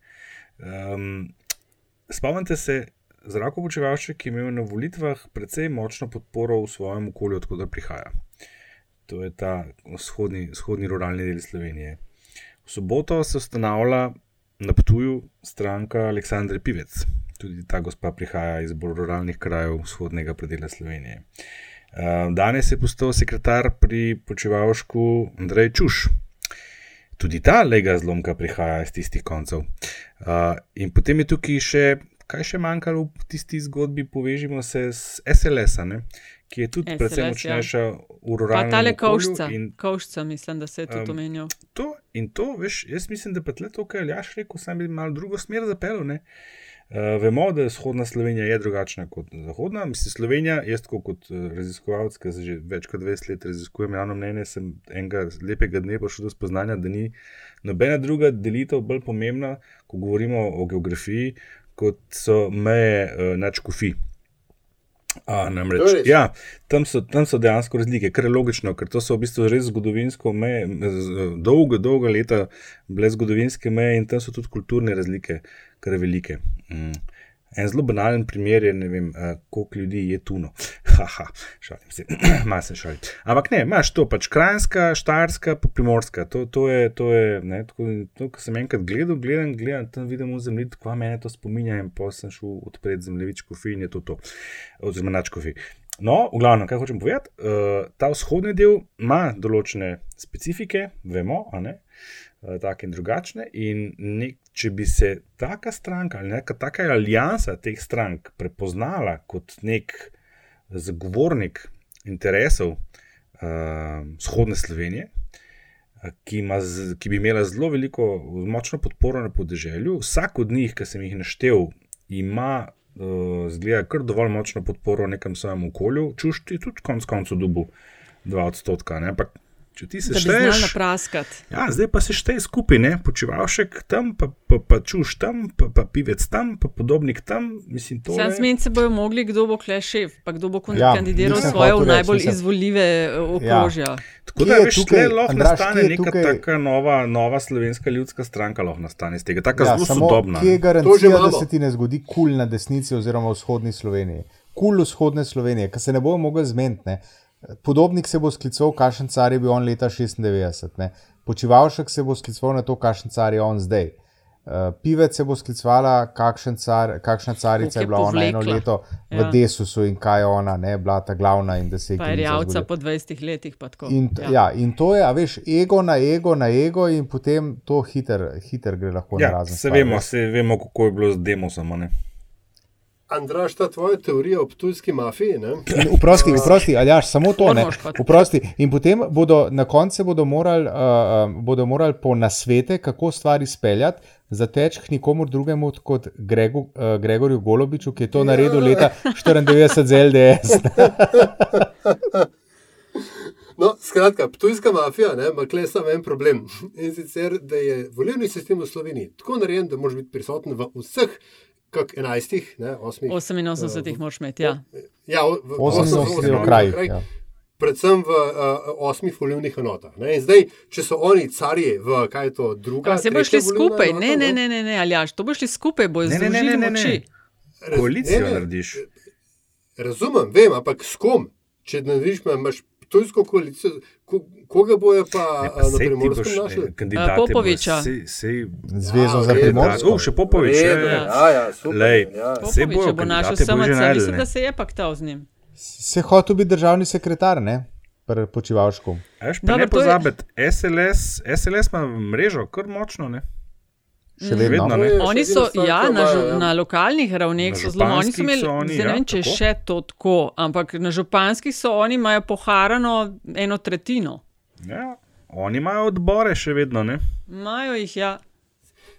Um, spomnite se, Zrako Počevalšek je imel na volitvah precej močno podporo v svojem okolju, odkud prihaja. To je ta vzhodni, vzhodni ruralni del Slovenije. V soboto se ustanavlja na Ptuju stranka Aleksandre Pivec. Tudi ta gospa prihaja iz bolj ruralnih krajev vzhodnega predela Slovenije. Danes je postal sekretar pri počevalšku Andrej Čuš. Tudi ta lega zlomka prihaja iz tistih koncev. Uh, in potem je tukaj še, kaj še manjkalo v tisti zgodbi, povežimo se s SLS, -a, ne? ki je tudi SLS, precej ja. močnejša v Pa ruralnem okolju. kovšca, in- kovšca, mislim, da se je tudi Um, omenjal. To in to, veš, jaz mislim, da pa tle to, kar je Aljaš rekel, sam bi malo drugo smer zapeljal. Uh, vemo, da je vzhodna Slovenija je drugačna kot zahodna. Mislim, Slovenija, jaz kot uh, raziskovalec, ki že več kot 20 let raziskujem javno mnenje, sem enega lepega dne prišel do spoznanja, da ni nobena druga delitev bolj pomembna, ko govorimo o geografiji, kot so meje uh, nadškofi. A, namreč, ja, tam, so, tam so dejansko razlike, kar je logično, ker to so v bistvu res zgodovinsko meje, dolga, dolga leta bile zgodovinske meje in tam so tudi kulturne razlike, kar velike. Mm. En zelo banalen primer je, ne vem, uh, koliko ljudi je tuno. Haha, šalim se, malo se šalim. Ampak ne, imaš to pač krajinska, štajerska, pa primorska. To, to je, to je, ne, tako, to, ko sem enkrat gledal, gledam, gledam, tam vidim v zemlji, kva mene to spominja in pa sem šel odpreti zemljevič kofi in je to to, oziroma nač kofi. No, v glavnem, kaj hočem povedati, uh, ta vzhodni del ima določene specifike, vemo, a ne, uh, take in drugačne. In nek, če bi se taka stranka ali neka taka alijansa teh strank prepoznala kot nek zagovornik interesov uh, vzhodne Slovenije, uh, ki, ima z, ki bi imela zelo veliko, močno podporo na podeželju, vsak od njih, ki sem jih naštel, ima. Uh, zgleda kar dovolj močno podporo v nekem svojem okolju, čuš ti tudi konec koncev dobu 2 odstotka. Ne? Ampak če ti se Da bi znal šteješ, napraskati. Ja, zdaj pa se šteje skupaj, ne? počivalšek tam, pa, pa, pa čuš tam, pa, pa pivec tam, pa podobnik tam. Mislim, Sam je. zmeniti se bojo mogli, kdo bo kle šef, pa kdo bo Ja, kandidiral svoje v najbolj mislim. izvoljive eh, okrožja. Tako Kje da veš, tukaj, tukaj lahko Andraž, nastane neka tukaj- taka nova, nova slovenska ljudska stranka, lahko nastane iz tega, tako Ja, zelo sodobna. Kje je garancija, da se ti ne zgodi kul cool na desnici oziroma v vzhodni Sloveniji? Kul cool vzhodne Slovenije, ki se ne bojo mogli zmeniti. Podobnik se bo sklical, kakšen car je bil on leta 96. Ne. Počivalšek se bo sklical na to, kakšen car je on zdaj. Uh, pivec se bo sklicevala, kakšen car, kakšna carica je je bila ona eno povlekla. leto v Ja. Desusu in kaj je ona, ne, bila ta glavna in da se je rjavca zgodila. po 20 letih. pa tako. In, ja. Ja, in to je, a veš, ego na ego na ego, in potem to hiter, hiter gre lahko na Ja, razen. se stvar, vemo, se vemo, kako je bilo z demosom. a ne. Andraš, ta tvoja teorija o ptujski mafiji. Ne? In Vprosti, vprosti, ali jaš, samo to ne. Tudi. Vprosti. In potem bodo na koncu bodo morali, uh, uh, bodo morali po nasvete, kako stvari speljati, zateč k nikomor drugemu kot Gregu, uh, Gregorju Golobiču, ki je to naredil leta 94 z LDS. No, skratka, ptujska mafija ne, ima kle samo en problem. In sicer, da je volilni sistem v Sloveniji tako narejen, da moraš biti prisoten v vseh, kak 11, ne, 8. 88 jih moraš imeti. Ja. Ja, v, v 88 osmih krajih, krajih, ja. Predvsem v uh, osmih volilnih enotah. Ne. Zdaj, če so oni carji v kaj je to druga, se boš šli skupaj, enota, ne, ne, ne, ne, ne Aljaš, to boš šli skupaj, Ne, ne, ne, združili ne, ne, ne. moči. Koalicijo ne, ne. narediš. Razumem, vem, ampak s kom? Če narediš, imaš tujsko koalicijo, ko, Koga bojo pa Ne, a, pa na primorskem našli? eh, kandidate Popoviča. sej- sej- Zvezo za redu. Primorsko. O, še Popovič. Je, je. ja, ja, super, Lej, ja. bojo Popoviča bo našel SMC, našli, mislim, da se je paktal z njim. Se hotel biti državni sekretar, ne? Pri počivalšku. A veš, pa Dobro, ne to je- pozabiti, SLS, SLS ima mrežo kar močno, ne? Še vedno. vedno, ne. Oni so, ja, na, žu, ja. na lokalnih ravneh Na so zelo, oni so imeli, so oni, zdaj ne ja, vem, če je tako. še to tako, ampak na županskih so oni imajo poharano eno tretjino. Ja, oni imajo odbore še vedno, ne? Imajo jih, ja.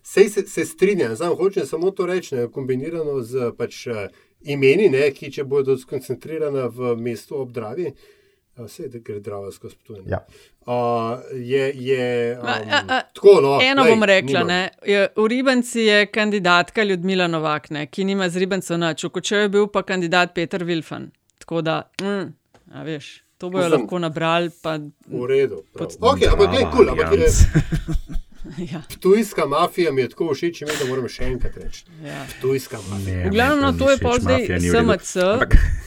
Sej se, se strinjam, samo hočem samo to reči, ne, kombinirano z pač, eh, imeni, ne, ki če bodo skoncentrirana v mestu ob Dravi, vse da gre Drava skozi Ptuj. Ja. Uh, je, je um, A, a, a, tako, no, Eno glej, bom rekla, nimam. ne, je, v Ribanci je kandidatka Ljudmila Novak, ne, ki nima z Ribancev nič, v Kočeju je bil pa kandidat Peter Vilfan. Tako da, mm, a veš, to bojo Mislim- lahko nabrali. Pa, V redu. Pod- Ok, ampak gled, kul, ampak je, ja. Ptujska mafija mi je tako všeč, ime, da moram še enkrat reči. Ja. Ptujska mafija. Ne, V glavnem, no, to je pol zdaj. SMC.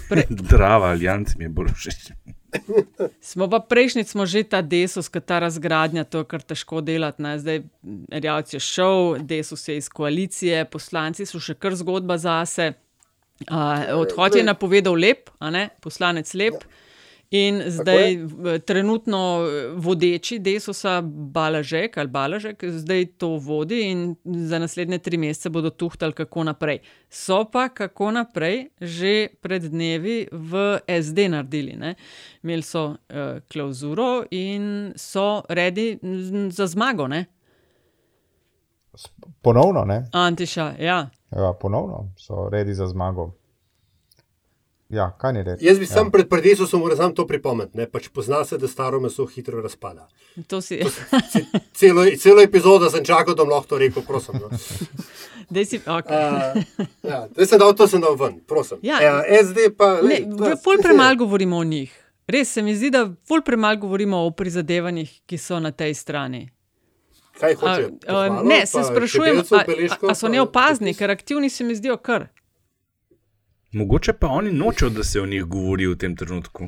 Pre- Drava alijanc mi je bolj všeč. Smo pa prejšnjič smo že ta desus, ker ta razgradnja, to je kar težko delati. Ne? Zdaj Rjavc je šel, desus je iz koalicije, poslanci so še kar zgodba zase. Uh, odhod je napovedal lep, a ne, poslanec lep. In zdaj trenutno eh, vodeči desusa Balažek ali Balažek zdaj to vodi in za naslednje tri mesece bodo tuhtali, kako naprej. So pa kako naprej že pred dnevi v SD naredili. Ne? Imeli so uh, klauzuro in so redi za zmago, ne? Ponovno, ne? Antiša, ja. Ja, ponovno so redi za zmago. Ja, kaj ni reči? Jaz bi ja. sam pred predesom moral sam to pripomniti, ne pač pozna se, da staro meso hitro razpada. To si. Celo, celo epizodo sem čakal, da bom lahko to rekel, prosim. No. Dej si, okay. Uh, ja, zdaj sem dal to, sem dal ven, prosim. Ja. uh, SD pa. Ne, lej, v- ful premalo govorimo o njih. Res se mi zdi, da ful premalo govorimo o prizadevanjih, ki so na tej strani. Kaj hoče? A, a, ne, se sprašujem, a, a, a so neopazni, ker aktivni se mi zdijo kar. Mogoče pa oni nočejo, da se o njih govori v tem trenutku.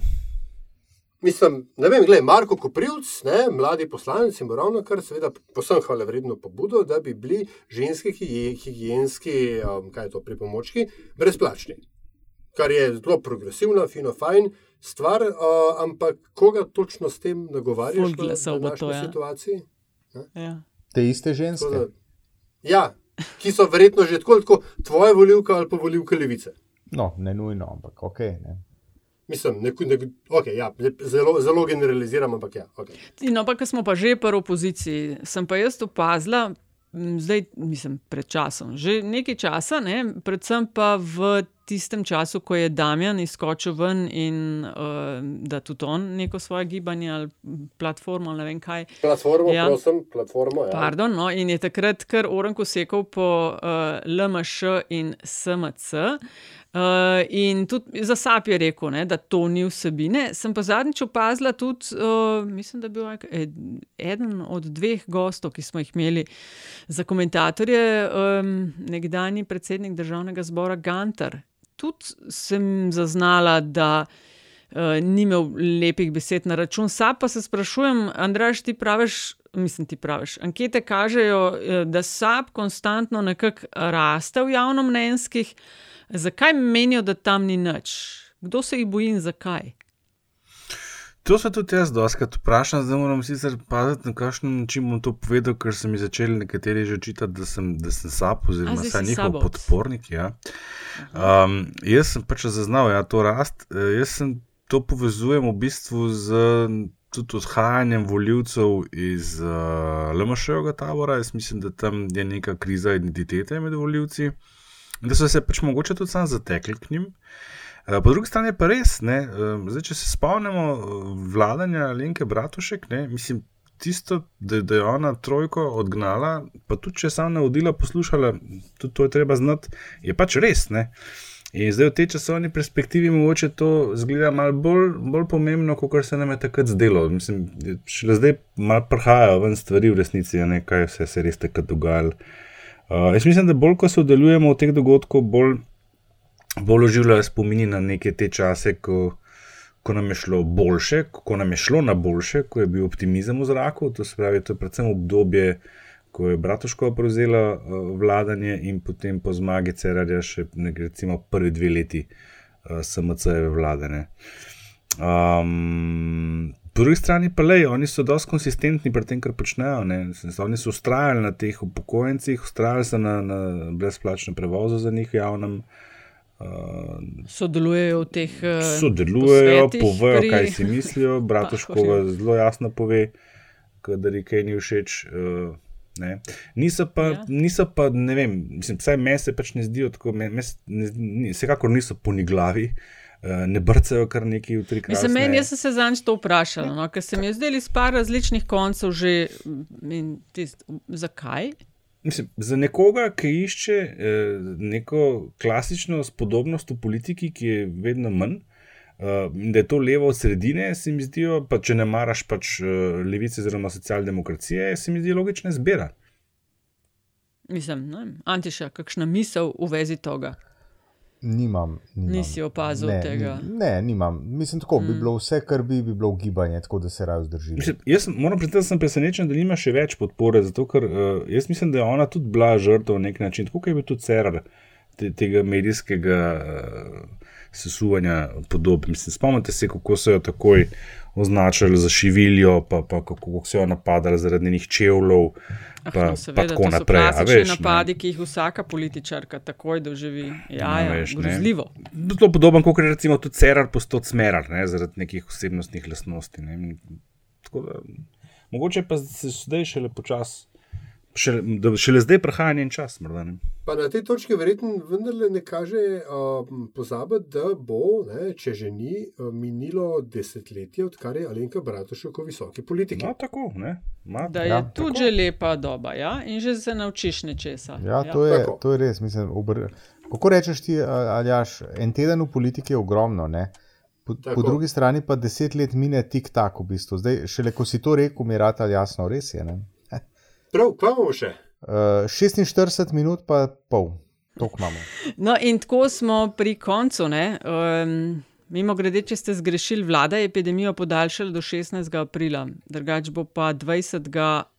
Mislim, ne vem, gledaj, Marko Koprivc, ne, mladi poslanec, in ravno kar seveda posebno hvale vredno pobudo, da bi bili ženski higi- higienski, um, kaj je to, pripomočki, brezplačni. Kar je zelo progresivna, fino, fajn stvar, uh, ampak koga točno s tem nagovarjaš glasov bo to, ja. situaciji? Ja. Te iste ženske. Da, ja, ki so verjetno že tako, tako tvoje volivke ali pa volivke levice. No, ne nujno, ampak ok. Ne. Mislim, nek, nek, okay, ja, zelo, zelo generaliziram, ampak ja. Okay. No, pa, ker smo pa že pri opoziciji, sem pa jaz opazila, zdaj, mislim, pred časom, že nekaj časa, ne, predvsem pa v tistem času, ko je Damjan izskočil ven in uh, da tudi on neko svoje gibanje ali platformo, ali ne vem kaj. Platformo, Ja. ja. prosim, platformo. Ja. Pardon, no, in je takrat kar orenko sekal po uh, LMŠ in SMC. Uh, in tudi za SAP je rekel, ne, da to ni vsebine. Sem pa zadnjič opazila tudi, uh, mislim, da je bil ed- eden od dveh gostov, ki smo jih imeli za komentatorje, um, nekdani predsednik državnega zbora Gantar. Tudi sem zaznala, da uh, ni imel lepih besed na račun. Sam pa se sprašujem, Andraš, ti praviš, mislim, ti praviš. Ankete kažejo, da SAP konstantno nekako raste v javnomnenjskih. Zakaj menijo, da tam ni nič? Kdo se jih boji in zakaj? To se tudi jaz doskrat vprašam, zdaj moram sicer paziti, na kakšen način bom to povedal, ker so mi začeli nekateri že očitati, da sem, da sem sap, oziroma si njihov sabot. podpornik. Ja. Um, jaz sem pač zaznal ja, to rast. Eh, Jaz sem to povezujem v bistvu z tudi odhajanjem voljivcev iz uh, LMŠ-ovega tabora. Jaz mislim, da tam je neka kriza identitete med voljivci. In da so se pač mogoče tudi sam zatekli k njim. Eh, Po drugi strani pa res, ne, eh, zdaj, če se spomnimo eh, vladanja Lenke Bratušek, ne, mislim, tisto, da, da je ona trojko odgnala, pa tudi če je sama navodila poslušala, tudi to je treba znati, je pač res. Ne. In zdaj v tej časovni perspektivi mogoče to zgleda malo bolj, bolj pomembno, kot se nam je takrat zdelo. Mislim, šele zdaj malo prihajajo ven stvari v resnici, ne kaj vse se je res takrat dogajalo. Uh, jaz mislim, da bolj ko sodelujemo v teh dogodkih, bolj bolj oživljajo spomini na neke te čase, ko, ko nam je šlo boljše, ko nam je šlo na boljše, ko je bil optimizem v zraku. To se pravi, to je predvsem obdobje, ko je Bratuškova prevzela uh, vladanje in potem po zmagi Cerarja še nekaj, recimo prvi dve leti uh, SMC-jeve vladanje. Um, po drugi strani pa le, oni so dosti konsistentni pri tem, kar počnejo. Ne. Oni so ustrajali na teh upokojencih, ustrajali so na, na brezplačnem prevozu za njih javnem. Uh, sodelujejo v teh uh, Sodelujejo, povejo, pri... kaj si mislijo. Bratuškova zelo jasno pove, da je kaj ni všeč. Uh, Ne. Niso pa, ja. niso pa, ne vem, mislim, vsaj meni se pač ne zdijo tako, vsekakor niso poniglavi, uh, ne brcajo kar neki v tri kraje. Mislim, meni sem se zanj to vprašal, no, ker se mi je zdelo iz par različnih koncev že, tist, zakaj? Mislim, za nekoga, ki išče eh, neko klasično spodobnost v politiki, ki je vedno manj, eh, in da je to levo od sredine, se mi zdijo, pa če ne maraš pač eh, levice oziroma socialdemokracije, se mi zdi logična izbira. Mislim, ne, Antiša, kakšna misel v vezi tega? Nimam, nimam. Nisi opazil ne, tega. Ni, ne, nimam. Mislim, tako mm. bi bilo vse, kar bi, bi bilo gibanje, tako da se raje vzdrži. Jaz moram priznati, da sem presenečen, da nima še več podpore. Zato, ker uh, jaz mislim, da je ona tudi bila žrtev na nek način, tako kot je bil tudi cerar te, tega medijskega uh, sesuvanja podob. Mislim, spomnite se, kako so jo takoj označili za šiviljo, pa, pa kako so jo napadali zaradi njenih čevljev. Ah, Pa, no, pa seveda, tako to so naprej. a klasični veš, ne. napadi, ki jih vsaka političarka takoj doživi. Ja, No, ja, veš, ne. grozljivo. Zelo podoben, kot je recimo tudi Cerar postal Smerar, ne, zaradi nekih osebnostnih lastnosti. Ne. Tako Da, mogoče pa se zdaj šele počasi, šele, da šele zdaj prihaja njen čas. Morda, ne. Pa na tej točki verjetno vendarle ne kaže um, pozabiti, da bo, ne, če že ni, uh, minilo desetletje, odkar je Alenka Bratušek v visoki politiki. No, tako, ne. Ma, Da je ja, tudi že lepa doba ja? in že se naučiš nečesa. Ja, to, je, to je res. Mislim, obr... Kako rečeš ti, Aljaš, en teden v politiki je ogromno. Ne? Po, po drugi strani pa deset let mine tik tak, v bistvu. Zdaj, šele ko si to rekel, mi je rad jasno, res je. Ne? Prav, kaj imamo še? Uh, 46 minut, pa pol, toliko imamo. No, in tako smo pri koncu. Um, mimo grede, če ste zgrešili, vlada je epidemijo podaljšala do 16. aprila, drugače bo pa 20.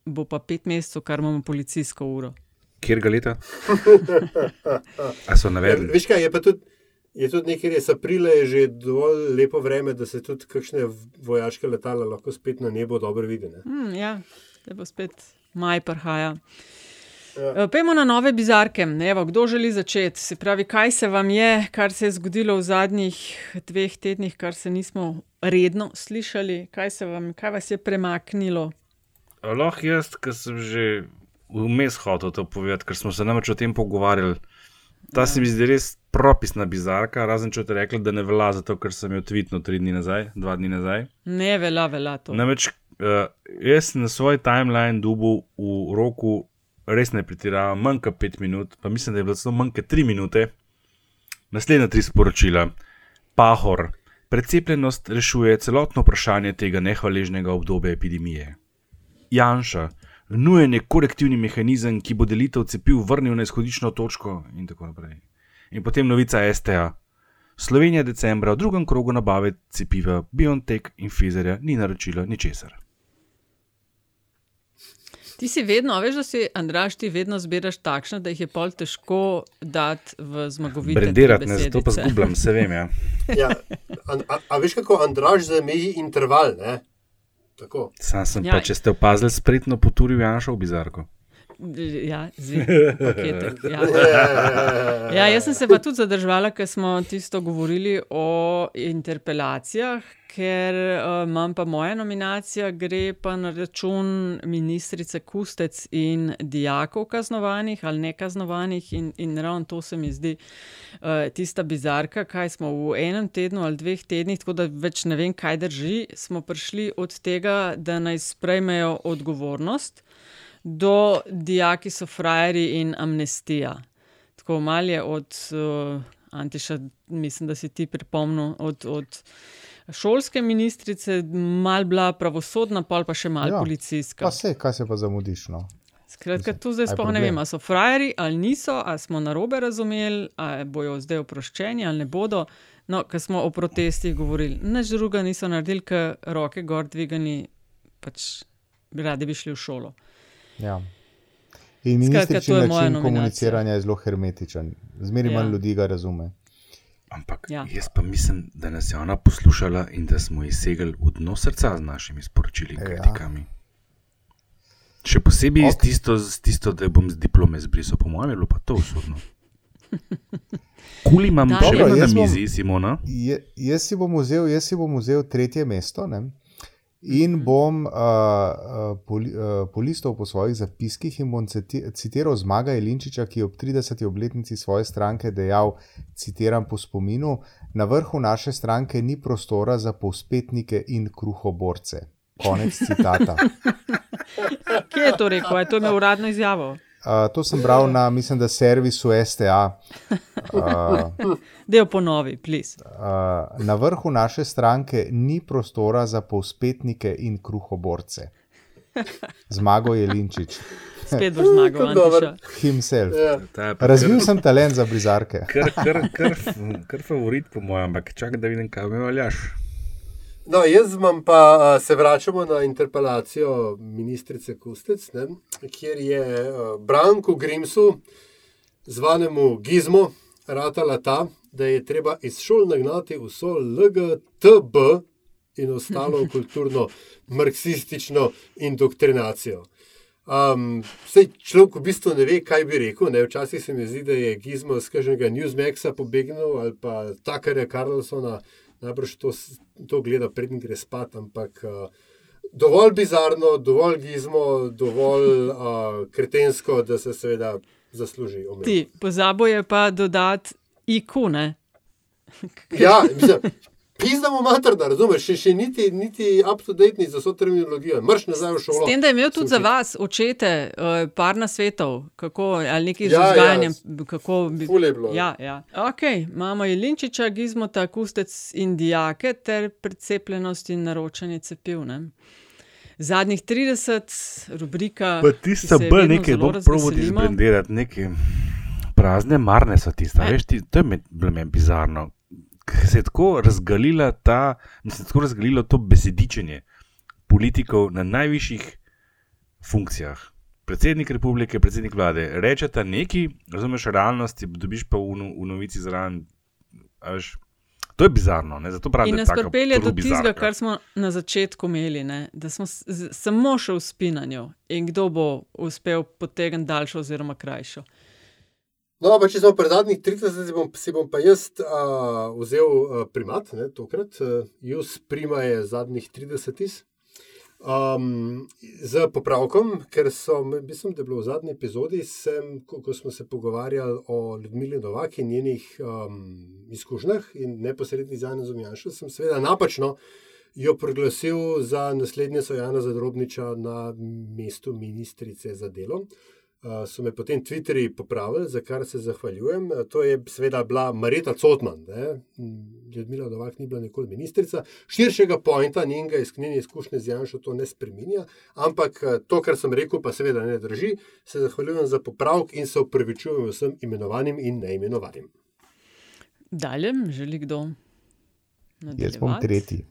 bo pa 5 mesecev, kar imamo policijsko uro. Kjer ga leta? A so navedli? Ja, veš kaj, je pa tudi. Je tudi nekaj res, aprila je že dovolj lepo vreme, da se tudi kakšne vojaške letala lahko spet na nebo dobro vidi. ne. Hmm, ja, da bo spet maj prihaja. Ja. Pejmo na nove bizarke. Evo, kdo želi začeti? Se pravi, kaj se vam je, kar se je zgodilo v zadnjih dveh tednih, kar se nismo redno slišali, kaj, se vam, kaj vas je premaknilo? Lahko jaz, ki sem že vmes hotel to povedati, ker smo se namreč o tem pogovarjali. Ta ja. se mi zdi res propisna bizarka, razen če te rekli, da ne velja zato, ker sem jo tvitnil tri dni nazaj, dva dni nazaj. Ne velja, velja to. Namreč uh, jaz na svoj timeline dubu v roku, res ne pretiravam, manj kot pet minut, pa mislim, da je bilo celo manj kot tri minute. Naslednja tri sporočila. Pahor. Precepljenost rešuje celotno vprašanje tega nehvaležnega obdobja epidemije. Janša. Nujen je korektivni mehanizem, ki bo delitev cepiv vrnil na izhodiščno točko, in tako naprej. In potem novica STA. Slovenija decembra v drugem krogu nabave cepiva BioNTech in Pfizerja ni naročila ničesar. Ti si vedno, veš, da si, Andraš, ti vedno zbiraš takšne, da jih je pol težko dati v zmagovite. Brendirati, ne, zato pa zgubljam, se vem. Ja. Ja, a, a, a veš, kako Andraš zameji interval? Ne? Tako. Sam sem ja. pa, če ste opazili, spretno poturil Janša v bizarko. Ja, zvi, pakete. Ja. ja, jaz sem se pa tudi zadržala, ker smo tisto govorili o interpelacijah, ker uh, imam pa moja nominacija, gre pa na račun ministrice Kustec in dijakov kaznovanih ali nekaznovanih, in, in ravno to se mi zdi uh, tista bizarka, kaj smo v enem tednu ali dveh tednih, tako da več ne vem, kaj drži, smo prišli od tega, da naj sprejmejo odgovornost do dijaki so frajeri in amnestija. Tako malo je od uh, Antiša, mislim, da si ti pripomnil, od, od šolske ministrice, mal bila pravosodna, pol pa še mal ja, policijska. Pa se, kaj se pa zamudiš? No? Skratka, tu zdaj sploh ne vem, ali so frajeri ali niso, ali smo narobe razumeli, ali bojo zdaj oproščeni ali ne bodo. No, ker smo o protestih govorili, nič druga niso naredili, ker roke gor dvigani, pač radi bi šli v šolo. Ja. In ministrični način komuniciranja je zelo hermetičen, zmeraj ja. manj ljudi ga razume. Ampak ja. jaz pa mislim, da nas je ona poslušala in da smo ji segli v dno srca z našimi sporočili in ja. kritikami. Ja. Še posebej okay. tisto, tisto, da bom z diplome zbrisal, po mojem, je bilo pa to usodno. Kuli imam še vedno na mizi, Simona. Je, jaz, si vzel, jaz si bom vzel tretje mesto. Ne? In mhm. bom uh, uh, poli, uh, polistal po svojih zapiskih in bom citiral Zmaga Jelinčiča, ki je ob 30. obletnici svoje stranke dejal: Citiram po spominu, na vrhu naše stranke ni prostora za povspetnike in kruhoborce. Konec citata. Kje je to rekel? Je to imel uradno izjavo? Uh, to sem bral na, mislim, da servisu STA. Uh, Del ponovi, plis. Uh, na vrhu naše stranke ni prostora za povspetnike in kruhoborce. Zmago je Linčič. Spet bo zmagal, himself. Yeah. Razvil sem talent za blizarke. Kar, kar, kar, kar favorit, po mojem, ampak čakaj, da vidim, kaj mi valjaš. No, jaz vam pa se vračamo na interpelacijo ministrice Kustec, ne, kjer je Branko Grimsu, zvanemu Gizmo, ratala ta, da je treba iz šol nagnati vso LGTB in ostalo kulturno marksistično indoktrinacijo. Um, Sej človek v bistvu ne ve, kaj bi rekel. Ne? Včasih se mi zdi, da je Gizmo z kažnega Newsmaxa pobegnil ali pa Takarja Karlsona najbrž to, to gleda, prednji gre spat, ampak uh, dovolj bizarno, dovolj gizmo, dovolj uh, kretensko, da se seveda zasluži. Ti, pozabo je pa dodati ikone. ja, mislim. Pizdamo mater, da razumeš, še, še niti, niti up-to-date za vso terminologijo, mrš nazaj v šolo. S tem, da je imel tudi za vas očete, uh, par na svetov, kako, ali neki ja, žganjem, ja, kako bi bilo. Ja, ja. Ok, imamo Jelinčiča, Gizmota, Kustec in Dijake ter precepljenost in naročanje cepiv. Ne? Zadnjih 30, rubrika. Pa tiste B, nekaj bo provodi zbrendirati, neke prazne marne so tiste, veš, ti, to je bilo meni bizarno se je tako razgalila ta, mislim, tako razgalilo to besedičenje politikov na najvišjih funkcijah. Predsednik republike, predsednik vlade, rečete nekaj, razumeš realnosti, dobiš pa v, v novici zraven. To je bizarno. Ne? Zato pravim, In nas pripelje do tistega, kar smo na začetku imeli, ne? da smo samo še v spinanju in kdo bo uspel potegniti daljšo oziroma krajšo. No, pa če smo pred zadnjih 30, si bom, si bom pa jaz uh, vzel uh, primat, ne, tokrat. Uh, jaz prima je zadnjih 30. Um, z popravkom, ker so, mislim, da je bilo v zadnji epizodi, sem, ko, ko smo se pogovarjali o Ljudmili Novaki in njenih um, izkušnjah in neposredni za Jana Zomjanša, sem seveda napačno jo proglasil za naslednje Sojana Zadrobniča na mestu ministrice za delo. So me potem Twitterji popravili, za kar se zahvaljujem. To je seveda bila Marita Cotman, Ljudmila Dovak ni bila nikoli ministrica. Širšega pojma njenega izknjenja izkušnje z Janšo to ne spreminja, ampak to, kar sem rekel, pa seveda ne drži. Se zahvaljujem za popravek in se upravičujem vsem imenovanim in neimenovanim. Dalje, želi kdo? Jaz bom tretji.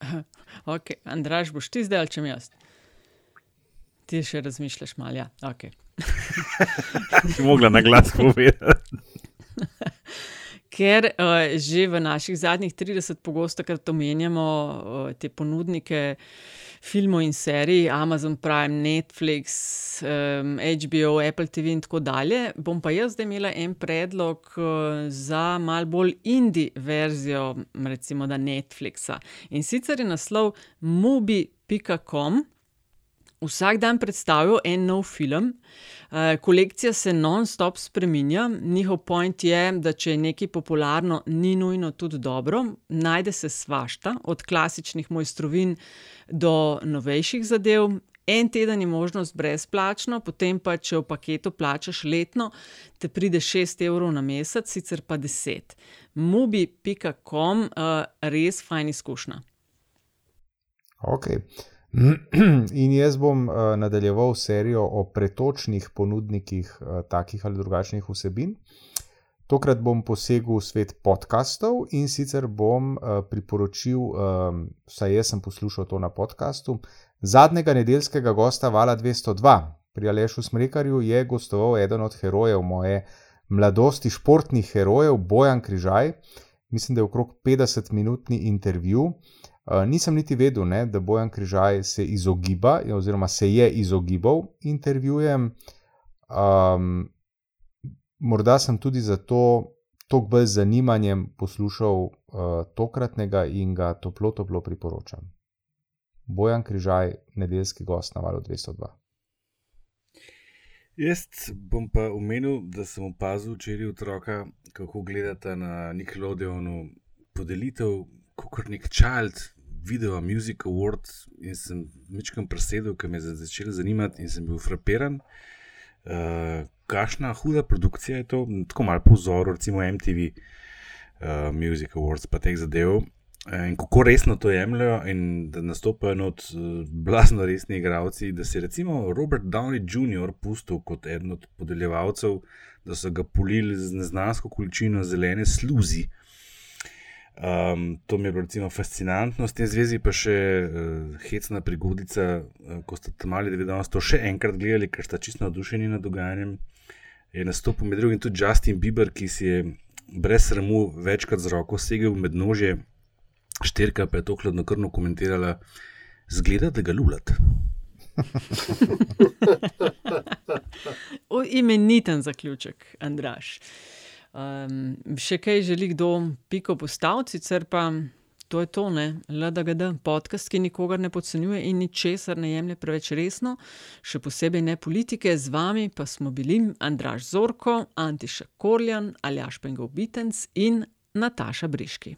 ok, Andraš, boš ti zdaj ali če mi jaz? Ti še razmišljaš, malo. Ja. Okay. Ti mogla na glas povedati. Ker uh, že v naših zadnjih 30 pogosto krat omenjamo uh, te ponudnike filmov in serij, Amazon Prime, Netflix, um, HBO, Apple TV in tako dalje, bom pa jaz zdaj imela en predlog uh, za mal bolj indie verzijo, recimo da Netflixa. In sicer je naslov mubi.com vsak dan predstavijo en nov film, uh, kolekcija se non-stop spremenja. Njihov point je, da če je nekaj popularno, ni nujno tudi dobro. Najde se svašta, od klasičnih mojstrovin do novejših zadev. En teden je možnost brezplačno, potem pa, če v paketu plačaš letno, te pride 6 evrov na mesec, sicer pa 10. Mubi.com, uh, res fajn izkušnja. Okay. In jaz bom uh, nadaljeval serijo o pretočnih ponudnikih uh, takih ali drugačnih vsebin. Tokrat bom posegel v svet podkastov in sicer bom uh, priporočil, um, vsaj jaz sem poslušal to na podkastu, zadnjega nedeljskega gosta Vala 202. Pri Alešu Smrekarju je gostoval eden od herojev moje mladosti, športnih herojev, Bojan Križaj. Mislim, da je okrog 50-minutni intervju. Uh, nisem niti vedel, ne, da Bojan Križaj se izogiba, oziroma se je izogibal intervjujem. Um, morda sem tudi zato toliko bolj z zanimanjem poslušal uh, tokratnega in ga toplo, toplo priporočam. Bojan Križaj, nedeljski gost na valu 202. Jaz bom pa omenil, da sem opazil včeraj otroka, kako gledata na Nickelodeonu podelitev, kot nek child, video, music award. In sem večkrat presedel, ker me je začel zanimati in sem bil frapiran. Uh, kakšna huda produkcija je to, tako malo po vzoru, recimo MTV uh, Music Awards, pa teh zadev. In kako resno to jemljajo, in da nastopajo od uh, blazno resni igravci, da se je recimo Robert Downey Jr. pustil kot eden od podeljevalcev, da so ga polili z neznansko količino zelene sluzi. Um, to mi je bilo recimo fascinantno, s tem zvezi pa še uh, hecna prigodica, uh, ko ste tam mali, da bi danes to še enkrat gledali, ker ste čisto navdušeni nad dogajanjem je nastopil med drugim tudi Justin Bieber, ki si je brez sramu večkrat z roko segel med nože, šterka pa je to hladno krno komentirala, zgleda, da ga lulat. Imeniten zaključek, Andraš. Um, še kaj želi kdo piko postaviti, sicer pa to je to, ne, LDGD, podcast, ki nikogar ne podcenjuje in ničesar ne jemlje preveč resno, še posebej ne politike, z vami pa smo bili Andraš Zorko, Antiša Korjan, Aljaš Pengov Bitens in Nataša Briški.